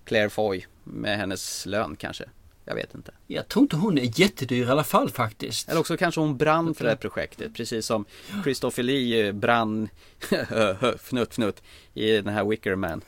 Claire Foy med hennes lön kanske. Jag vet inte. Jag tror inte hon är jättedyr i alla fall faktiskt. Eller också kanske hon brann för det här projektet. Precis som Christopher Lee eh, brann fnutt fnutt i den här Wicker Man.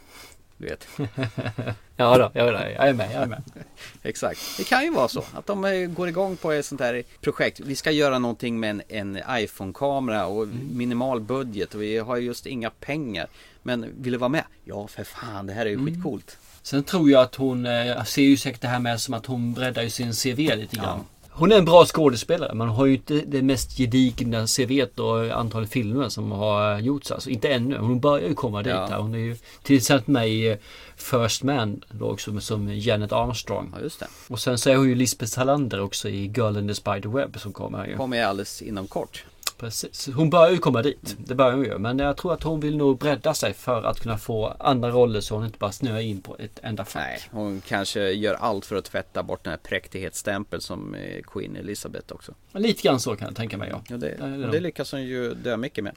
Du vet. ja då, jag är, där. jag är med, jag är med. Exakt. Det kan ju vara så att de eh, går igång på ett sånt här projekt. Vi ska göra någonting med en, en iPhone-kamera och minimal budget och vi har just inga pengar. Men vill du vara med? Ja, för fan, det här är ju skitcoolt. Sen tror jag att hon eh, ser ju säkert det här med som att hon breddar ju sin CV lite grann. Hon är en bra skådespelare men hon har ju inte det mest gedigna CVt och antalet filmer som har gjorts. Alltså inte ännu. Hon börjar ju komma dit Ja. här. Hon är ju till exempel med i eh, First Man då också som Janet Armstrong. Ja, just det. Och sen så är hon ju Lisbeth Salander också i Girl in the Spiderweb som kommer här ju. Kommer jag alldeles inom kort. Precis. Hon börjar ju komma dit. Det börjar hon ju. Men jag tror att hon vill nog bredda sig för att kunna få andra roller så hon inte bara snöar in på ett enda fack. Nej, hon kanske gör allt för att tvätta bort den här präktighetsstämpeln som eh, Queen Elizabeth också. Lite grann så kan jag tänka mig ja. Ja, det, det lyckas hon ju dö mycket med.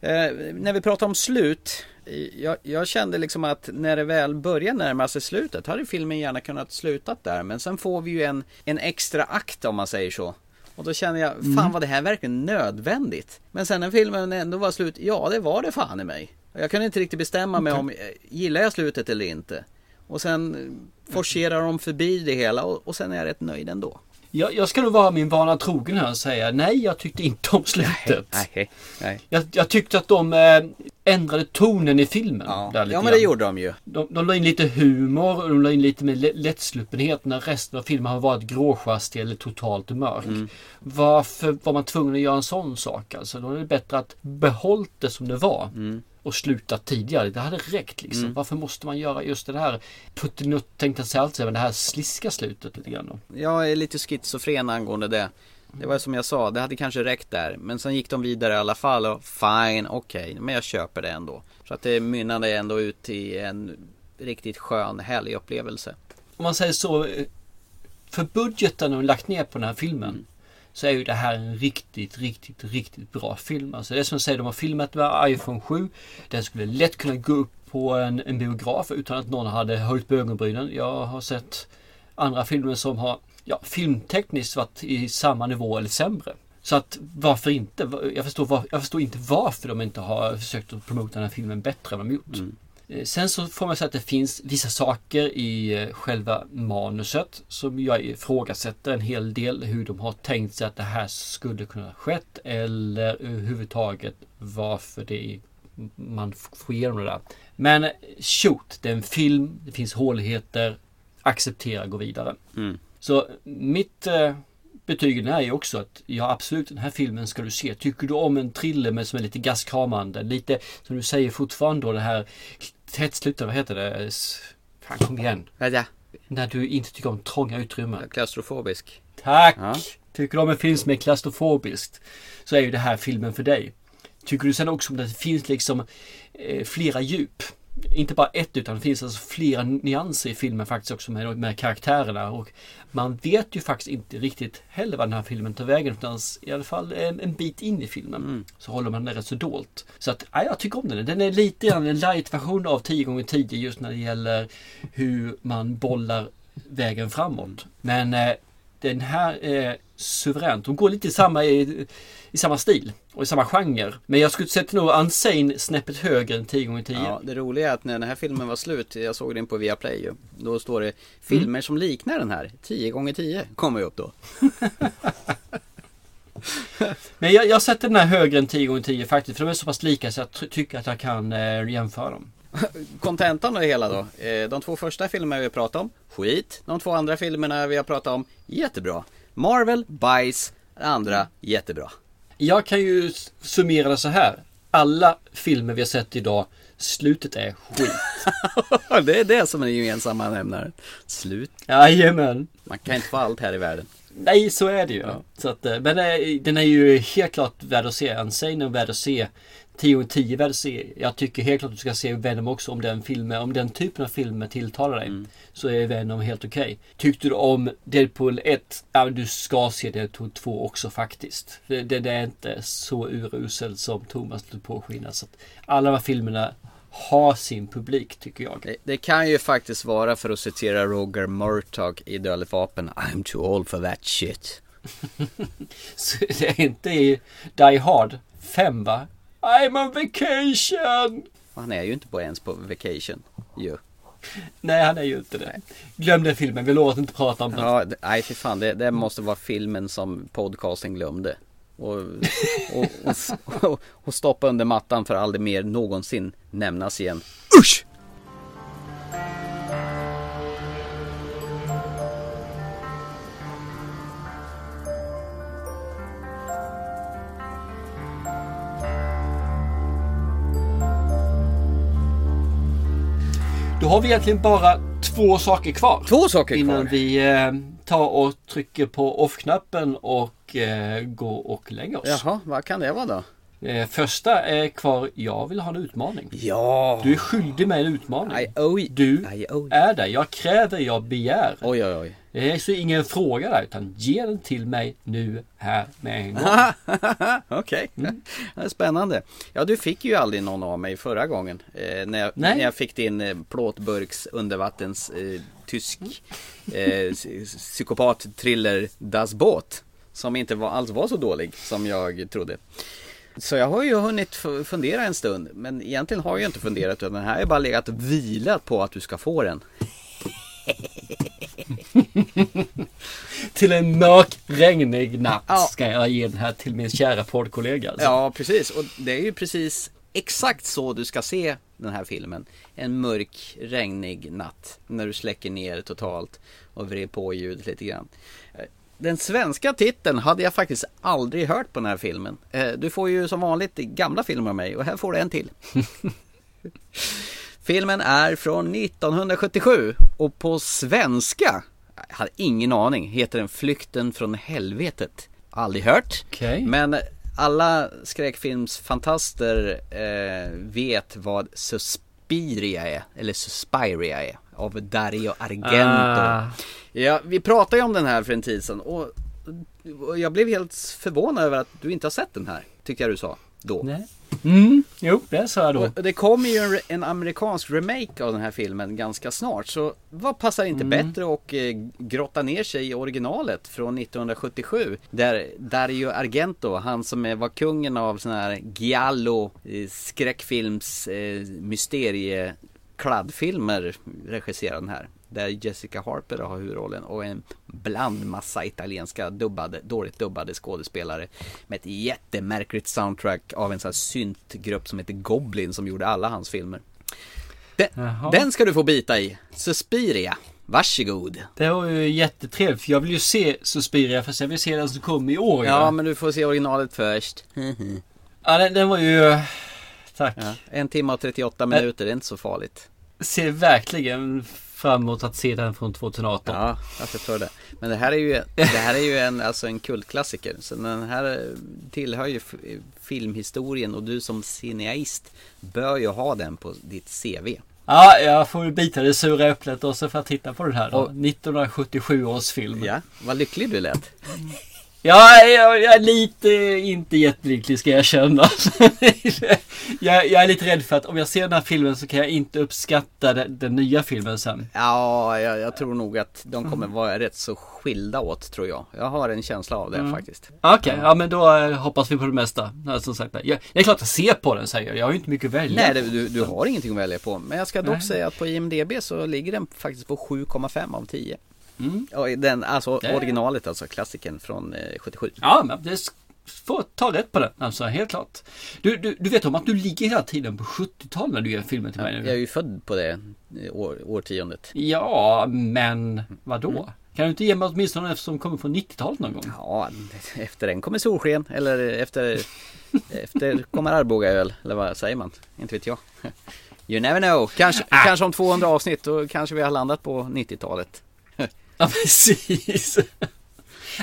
Eh, när vi pratar om slut. Jag, jag kände liksom att när det väl börjar närma sig slutet hade filmen gärna kunnat slutat där. Men sen får vi ju en, en extra akt om man säger så. Och då känner jag, fan Mm. var det här verkligen nödvändigt? Men sen när filmen ändå var slut, ja det var det fan i mig. Jag kunde inte riktigt bestämma mig om, eh, gillar jag slutet eller inte? Och sen eh, forcerar de förbi det hela och, och sen är jag rätt nöjd ändå. Jag, jag ska nog vara min vana trogen här och säga nej, jag tyckte inte om slutet. Nej, nej. Jag, jag tyckte att de eh, ändrade tonen i filmen. Ja, ja men det grann. gjorde de ju. De, de la in lite humor och de la in lite mer lä- lättsluppenhet när resten av filmen har varit gråsjastig eller totalt mörk. Mm. Varför var man tvungen att göra en sån sak? Alltså, då är det bättre att behållt det som det var. Och sluta tidigare. Det hade räckt liksom. Mm. Varför måste man göra just det här puttinutt tänkte jag säga alltid, men det här sliska slutet lite grann då. Jag är lite schizofren angående det. Det var som jag sa, det hade kanske räckt där. Men sen gick de vidare i alla fall och fine, okej, men jag köper det ändå. Så att det mynnade ändå ut i en riktigt skön helgupplevelse. Om man säger så. eh, För budgeten de lagt ner på den här filmen. Så är ju det här en riktigt, riktigt, riktigt bra film. Alltså det är som säger, de har filmat med iPhone 7. Den skulle lätt kunna gå upp på en, en biograf utan att någon hade höjt på ögonbrynen. Jag har sett andra filmer som har ja, filmtekniskt varit i samma nivå eller sämre. Så att varför inte? Jag förstår, var, jag förstår inte varför de inte har försökt att promota den här filmen bättre än de gjort. Mm. Sen så får man säga att det finns vissa saker i eh, själva manuset som jag ifrågasätter en hel del hur de har tänkt sig att det här skulle kunna skett eller överhuvudtaget varför det man får igenom det där. Men eh, shoot, det är en film, det finns håligheter, acceptera, gå vidare. Mm. Så mitt betyg i den här är ju också att ja absolut den här filmen ska du se. Tycker du om en thriller med som är lite gastkramande, lite som du säger fortfarande då det här tätslutande, vad heter det? Fan kom igen. Ja, När du inte tycker om trånga utrymmen. Klaustrofobisk. Tack! Ja. Tycker du om en film som är klaustrofobiskt så är ju det här filmen för dig. Tycker du sen också om det finns liksom eh, flera djup. Inte bara ett utan det finns alltså flera nyanser i filmen faktiskt också med, med karaktärerna. Och man vet ju faktiskt inte riktigt heller vad den här filmen tar vägen. Utan i alla fall en, en bit in i filmen så håller man det rätt så dolt. Så att, ja, jag tycker om den. Den är lite grann en light-version av 10 x 10 just när det gäller hur man bollar vägen framåt. Men eh, den här är suveränt. De går lite i samma, i, i samma stil och i samma genre. Men jag skulle sätta nog Unsane snäppet högre än 10 x 10 Ja, det roliga är att när den här filmen var slut, jag såg den på Viaplay ju. Då står det filmer Mm. som liknar den här. 10 gånger 10 kommer ju upp då. Men jag, jag sätter den här högre än 10 x 10 faktiskt. För de är så pass lika så jag ty- tycker att jag kan eh, jämföra dem. Kontentan av det hela då. Eh, De två första filmerna vi har pratat om, skit. De två andra filmerna vi har pratat om, jättebra. Marvel, bajs. Andra, jättebra. Jag kan ju summera det så här. Alla filmer vi har sett idag, slutet är skit. det är det som är den gemensamma nämnaren. Slut. Jajamän. Man kan inte få allt här i världen. Nej, så är det ju. Så att, eh, men eh, den är ju helt klart värd att se. Unsane är värd att se. 10 och 10 värd att se. Jag tycker helt klart att du ska se Venom också om den filmen, om den typen av filmer tilltalar dig. Så är Venom helt okej. Tyckte du om Deadpool 1? Ja, men du ska se Deadpool 2 också faktiskt. Det, det, det är inte så urusel som Thomas lät påskina. Så att alla de här filmerna har sin publik tycker jag. Det, det kan ju faktiskt vara för att citera Roger Murtaugh i Dödligt vapen. I'm too old for that shit. Så det är inte i Die Hard 5 va? I'm on vacation! Han är ju inte på ens på vacation. Ju. Nej, han är ju inte det. Glöm den filmen, vi lovar att inte prata om den. Ja, nej för fan. Det, det måste vara filmen som podcasten glömde. Och, och, och, och, och stoppa under mattan för aldrig mer någonsin nämnas igen. Usch! Då har vi egentligen bara två saker kvar. Två saker Innan kvar. vi eh, tar och trycker på off-knappen och eh, går och lägger oss. Jaha, vad kan det vara då? Eh, första är kvar, jag vill ha en utmaning. Ja! Du är skyldig mig en utmaning. I owe, Du I owe. är det. Jag kräver, jag begär. Oj, oj, oj. Det är så ingen fråga där, utan ge den till mig nu, här, med en gång. Okej, Mm. det är spännande. Ja, du fick ju aldrig någon av mig förra gången. Eh, när, jag, när jag fick din eh, plåtburks undervattens eh, tysk eh, psy- psykopat thriller Das Boot. Som inte var, alls var så dålig som jag trodde. Så jag har ju hunnit fundera en stund. Men egentligen har jag inte funderat utan den här är bara legat och vilat på att du ska få den. Till en mörk, regnig natt Ja. ska jag ge den här till min kära poddkollega. Alltså. Ja, precis. Och det är ju precis exakt så du ska se den här filmen. En mörk, regnig natt när du släcker ner totalt och vred på ljudet lite grann. Den svenska titeln hade jag faktiskt aldrig hört på den här filmen. Eh, Du får ju som vanligt gamla filmer av mig och här får du en till. Filmen är från 1977 och på svenska, jag hade ingen aning, heter den Flykten från helvetet. Aldrig hört. Okej. Men alla skräckfilmsfantaster eh, vet vad Suspiria är, eller Suspiria är, av Dario Argento. Ah. Ja, vi pratade ju om den här för en tid sedan och, och jag blev helt förvånad över att du inte har sett den här, tyckte jag du sa då. Nej. Mm, jo, det sa jag då. Och det kommer ju en, en amerikansk remake av den här filmen ganska snart. Så vad passar inte Mm. bättre att eh, grotta ner sig i originalet från 1977. Där Dario Argento, han som är, var kungen av sån här giallo eh, skräckfilms eh, mysteriekladdfilmer regisserar den här. Där Jessica Harper har huvudrollen och en bland massa italienska dubbade, dåligt dubbade skådespelare. Med ett jättemärkligt soundtrack av en sån här syntgrupp som heter Goblin som gjorde alla hans filmer. Den, den ska du få bita i. Suspiria. Varsågod. Det var ju jättetrevligt för jag vill ju se Suspiria fast jag vill se den som kommer i år. Ja, Ja, men du får se originalet först. ja den, den var ju... Tack. Ja, en timme och 38 minuter, det är inte så farligt. Ser verkligen fram emot att se den från 2018. Ja, jag förstår det. Men det här är ju, det här är ju en, alltså en kultklassiker. Så den här eh, tillhör ju f- filmhistorien och du som cineast bör ju ha den på ditt CV. Ja, jag får bita det sura äpplet också för att titta på den här då. Och- 1977 års film. Ja, vad lycklig du lät. Ja, jag, jag är lite inte jättelycklig ska jag erkänna. jag, jag är lite rädd för att om jag ser den här filmen så kan jag inte uppskatta den, den nya filmen sen. Ja, jag, jag, tror nog att de kommer vara rätt så skilda åt tror jag. Jag har en känsla av det mm. faktiskt. Okej, okay, ja men då eh, hoppas vi på det mesta. Som sagt, jag, det är klart att se på den säger jag. Jag har ju inte mycket att välja Nej, du, du har ingenting att välja på. Men jag ska dock Nej. säga att på IMDB så ligger den faktiskt på 7,5 av 10. Mm. den, alltså det... originalet alltså, klassiken från eh, 77. Ja, men det får ta rätt på den, alltså helt klart. Du, du, du vet om att du ligger hela tiden på 70-talet när du gör filmen till mig nu? Jag är ju född på det eh, år, årtiondet. Ja, men vadå? Mm. Kan du inte ge mig åtminstone en som kommer från 90-talet någon gång? Ja, efter den kommer solsken eller efter Efter kommer Arbogaöl eller vad säger man? Inte vet jag. You never know. Kanske, ah. kanske om 200 avsnitt då kanske vi har landat på 90-talet. Ja precis.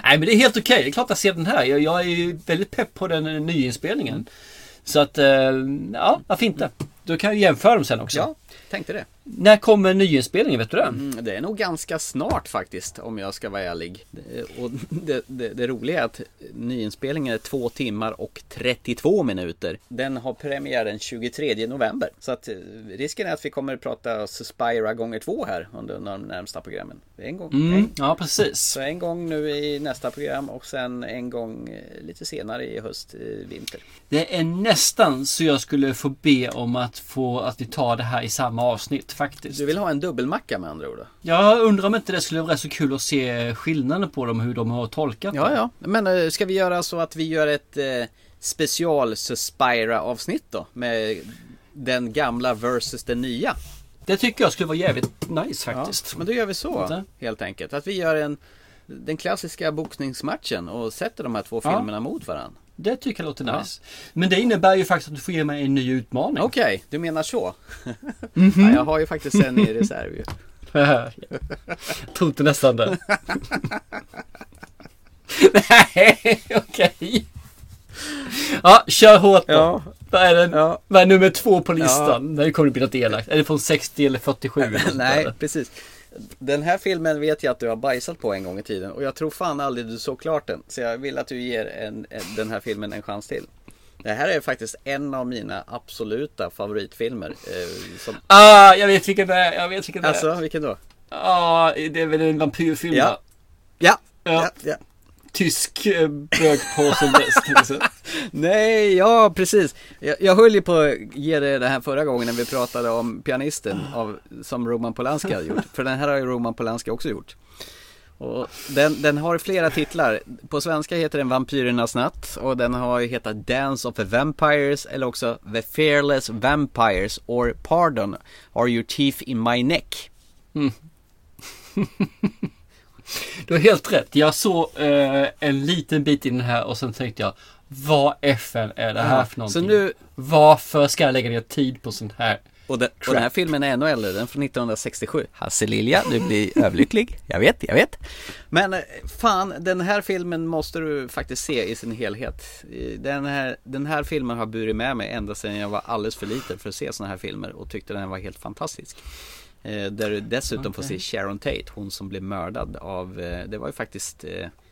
Nej men det är helt okej. Okay. Det är klart jag ser den här. Jag, jag är ju väldigt pepp på den eh, nyinspelningen. Så att, eh, ja varför inte? Då kan jag jämföra dem sen också. Ja, tänkte det. När kommer nyinspelningen, vet du det? Mm, det är nog ganska snart faktiskt om jag ska vara ärlig. Och det, det, det roliga är att nyinspelningen är två timmar och 32 minuter. Den har premiär den 23 november. Så att eh, risken är att vi kommer att prata Suspira gånger två här under de närmsta programmen. En gång. Mm, en, ja, precis. Så en gång nu i nästa program och sen en gång eh, lite senare i höst, eh, vinter. Det är nästan så jag skulle få be om att få att vi tar det här i samma avsnitt faktiskt. Du vill ha en dubbelmacka med andra ord? Då? Jag undrar om inte det skulle vara så kul att se skillnaden på dem hur de har tolkat Ja, ja. Men eh, ska vi göra så att vi gör ett eh, special Suspira avsnitt då? Med den gamla versus den nya. Det tycker jag skulle vara jävligt nice faktiskt. Ja, men då gör vi så helt enkelt. Att vi gör en den klassiska boxningsmatchen och sätter de här två filmerna ja. mot varandra. Det tycker jag låter ja. nice. Men det innebär ju faktiskt att du får ge mig en ny utmaning. Okej, okay, du menar så. Mm -hmm. ja, jag har ju faktiskt en i reserv ju. jag trodde nästan det. Nej, okej. Okay. Ja, kör hårt då. Ja. Vad är, den, ja. vad är nummer två på listan? Ja. Det kommer bli något elakt. Är det från 60 eller 47? Nej, precis. Den här filmen vet jag att du har bajsat på en gång i tiden och jag tror fan aldrig du såg klart den. Så jag vill att du ger en, en, den här filmen en chans till. Det här är faktiskt en av mina absoluta favoritfilmer. Eh, som... Ah, jag vet vilken det är. Jag vet vilken det är. Alltså, vilken då? Ja, ah, det är väl en vampyrfilm ja. Ja. ja. ja. ja tysk eh, bögpåse. Nej, ja precis. Jag, jag höll ju på att ge dig det här förra gången när vi pratade om pianisten av, som Roman Polanski har gjort. För den här har ju Roman Polanski också gjort. Och den, den har flera titlar. På svenska heter den Vampyrernas natt och den har ju hetat Dance of the Vampires eller också The Fearless Vampires or Pardon Are Your Teeth in My Neck. Mm. Du har helt rätt. Jag såg eh, en liten bit i den här och sen tänkte jag vad FN är det här ja, för någonting? Så nu... Varför ska jag lägga ner tid på sånt här? Och, det, och den här filmen är ännu äldre, den är från 1967 Hasse Lilja, du blir överlycklig Jag vet, jag vet Men eh, fan, den här filmen måste du faktiskt se i sin helhet Den här, den här filmen har burit med mig ända sedan jag var alldeles för liten för att se sådana här filmer och tyckte den var helt fantastisk Eh, där du dessutom okay. får se Sharon Tate, hon som blev mördad av, eh, det var ju faktiskt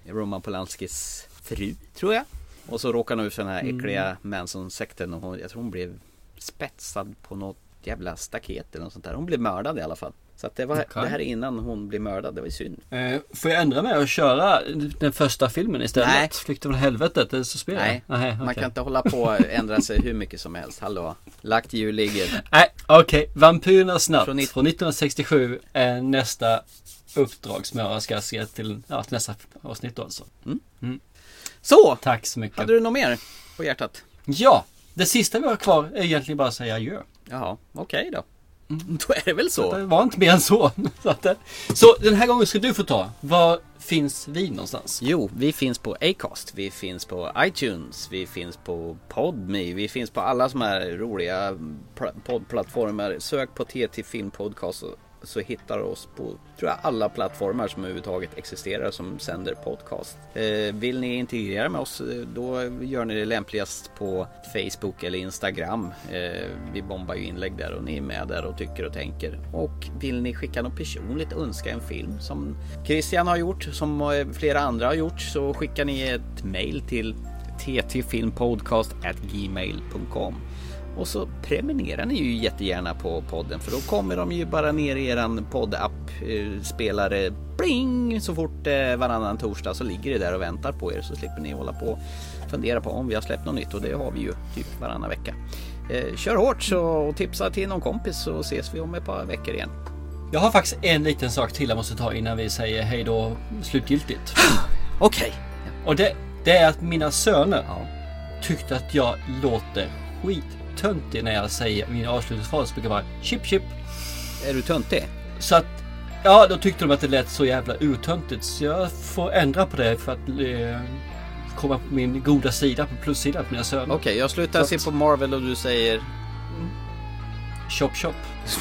Roman Polanskis fru, tror jag. Och så råkade hon ut för den här mm. äckliga mm. Manson-sekten och hon, jag tror hon blev spetsad på något jävla staket eller något sånt där. Hon blev mördad i alla fall. Så att det, var, okay. det här är innan hon blev mördad, det var ju synd. Eh, får jag ändra mig och köra den första filmen istället? Nej. Flykten från helvetet, det så spelar Nej, Nej okay. man kan inte hålla på och ändra sig hur mycket som helst. Hallå, lagt hjul ligger. Nej, okej. Okay. Vampyrernas natt från, från 1967 är nästa uppdrag som jag ska se till, ja, till nästa avsnitt då alltså. Mm. Mm. Så! Tack så mycket. Hade du något mer på hjärtat? Ja, det sista vi har kvar är egentligen bara att säga adjö. Jaha, okej okay då. Mm, då är det väl så. Det var inte mer än så. så den här gången ska du få ta. Var finns vi någonstans? Jo, vi finns på Acast. Vi finns på iTunes. Vi finns på Podme. Vi finns på alla som är roliga poddplattformar. Sök på TT Film Podcast så hittar du oss på tror jag, alla plattformar som överhuvudtaget existerar som sänder podcast. Eh, vill ni integrera med oss eh, då gör ni det lämpligast på Facebook eller Instagram. Eh, vi bombar ju inlägg där och ni är med där och tycker och tänker. Och vill ni skicka något personligt, önska en film som Christian har gjort, som flera andra har gjort så skickar ni ett mail till ttfilmpodcast@gmail.com och så prenumererar ni ju jättegärna på podden för då kommer de ju bara ner i eran poddapp eh, spelare bling så fort eh, varannan torsdag så ligger det där och väntar på er så slipper ni hålla på och fundera på om vi har släppt något nytt och det har vi ju typ varannan vecka. Eh, kör hårt så, och tipsa till någon kompis så ses vi om ett par veckor igen. Jag har faktiskt en liten sak till jag måste ta innan vi säger hej då slutgiltigt. Okej. Och det, det är att mina söner tyckte att jag låter skittöntig när jag säger min avslutningsfras. brukar vara chip chip. Är du töntig? Så att Ja, då tyckte de att det lät så jävla urtöntigt så jag får ändra på det för att eh, komma på min goda sida, på plussidan på mina söner. Okej, jag slutar se på Marvel och du säger Chop chop.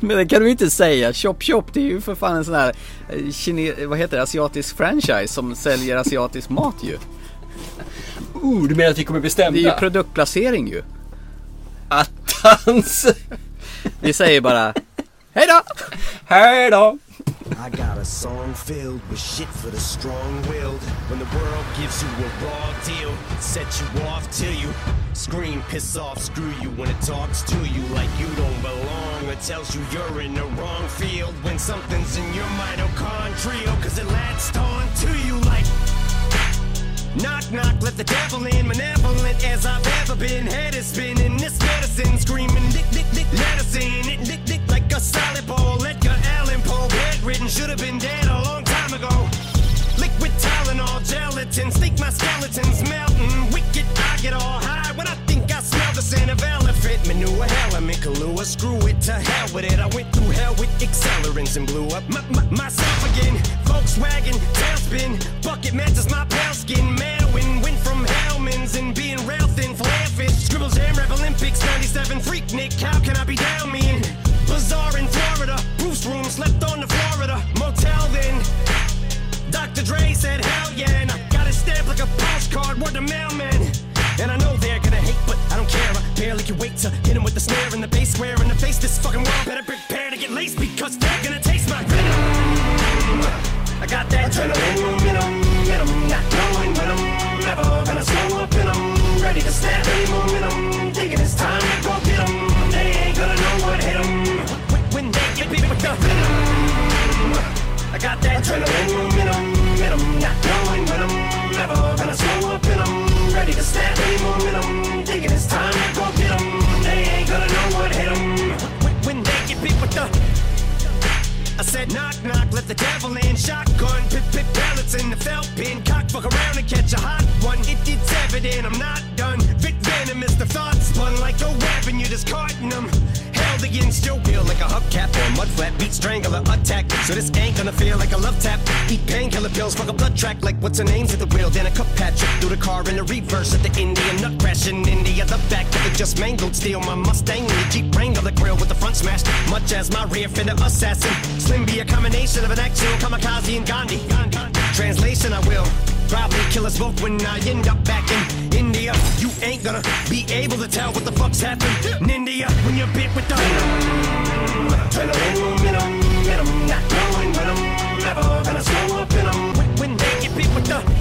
Men det kan du inte säga. Chop Chop det är ju för fan en sån här eh, kine- vad heter det, asiatisk franchise som säljer asiatisk mat ju. Oh, du menar att vi kommer bestämma? Det är ju produktplacering ju. Attans! Vi säger bara Hej då! Hej då! I got a song filled with shit for the strong-willed. When the world gives you a raw deal, set you off till you scream, piss off, screw you when it talks to you like you don't belong or tells you you're in the wrong field when something's in your mitochondrial cause it latched on to you like Knock, knock, let the devil in. Malevolent as I've ever been. Head is spinning. This medicine screaming. Dick, dick, dick, in. It dick, dick like a solid ball. Edgar Allan Poe. Bedridden. Should have been dead a long time ago. Liquid Tylenol, gelatin. Kahlua. Screw it to hell with it. I went through hell with accelerants and blew up my, my, myself again. Volkswagen, tailspin. Bucket matches my pale skin. Melwin went from Hellman's and being rail thin. Fish. Scribbles Jam Rap Olympics 97. Freak Nick, how can I be down mean? Bazaar in Florida. Bruce room slept on the Florida motel then. Dr. Dre said, hell yeah, and I got it stamped like a postcard, word the mailman. And I know they're gonna hate, but I don't care. I barely can wait to hit him with the snare and the bass square in the face. This fucking world better prepare to get laced because they're gonna taste my venom. I got that adrenaline in 'em, in not knowing when I'm never gonna slow up in 'em. Ready to snap any momentum, thinking it's time to go get 'em. They ain't gonna know what hit 'em when, they get beat with the venom. I got that adrenaline in 'em, in 'em, not knowing when I'm never gonna slow up in Ready to snap any momentum, thinking it's time to go get 'em. They ain't gonna know what hit 'em when, they get beat with the I said knock knock, let the devil in. Shotgun, pip pip pellets in the felt pin. Cock fuck around and catch a hot one. It, it's evident I'm not done. Vic venom is the thought spun like a weapon. You're discarding them. Against your will like a hubcap or a mud flat. Beat strangler attack. So this ain't gonna feel like a love tap. Eat painkiller pills, fuck a blood track like what's her name's at the wheel. Then a cup patch through the car in the reverse at the Indian nut crash in India. The back of it just mangled steel. My Mustang and the Jeep Wrangler the grill with the front smashed. Much as my rear fender assassin. Slim be a combination of an actual kamikaze and Gandhi. Translation, I will Probably kill us both when I end up back in India. You ain't gonna be able to tell what the fuck's happened in India when you're bit with the adrenaline. In them, in them, not going when I'm gonna slow up in them. When they get bit with the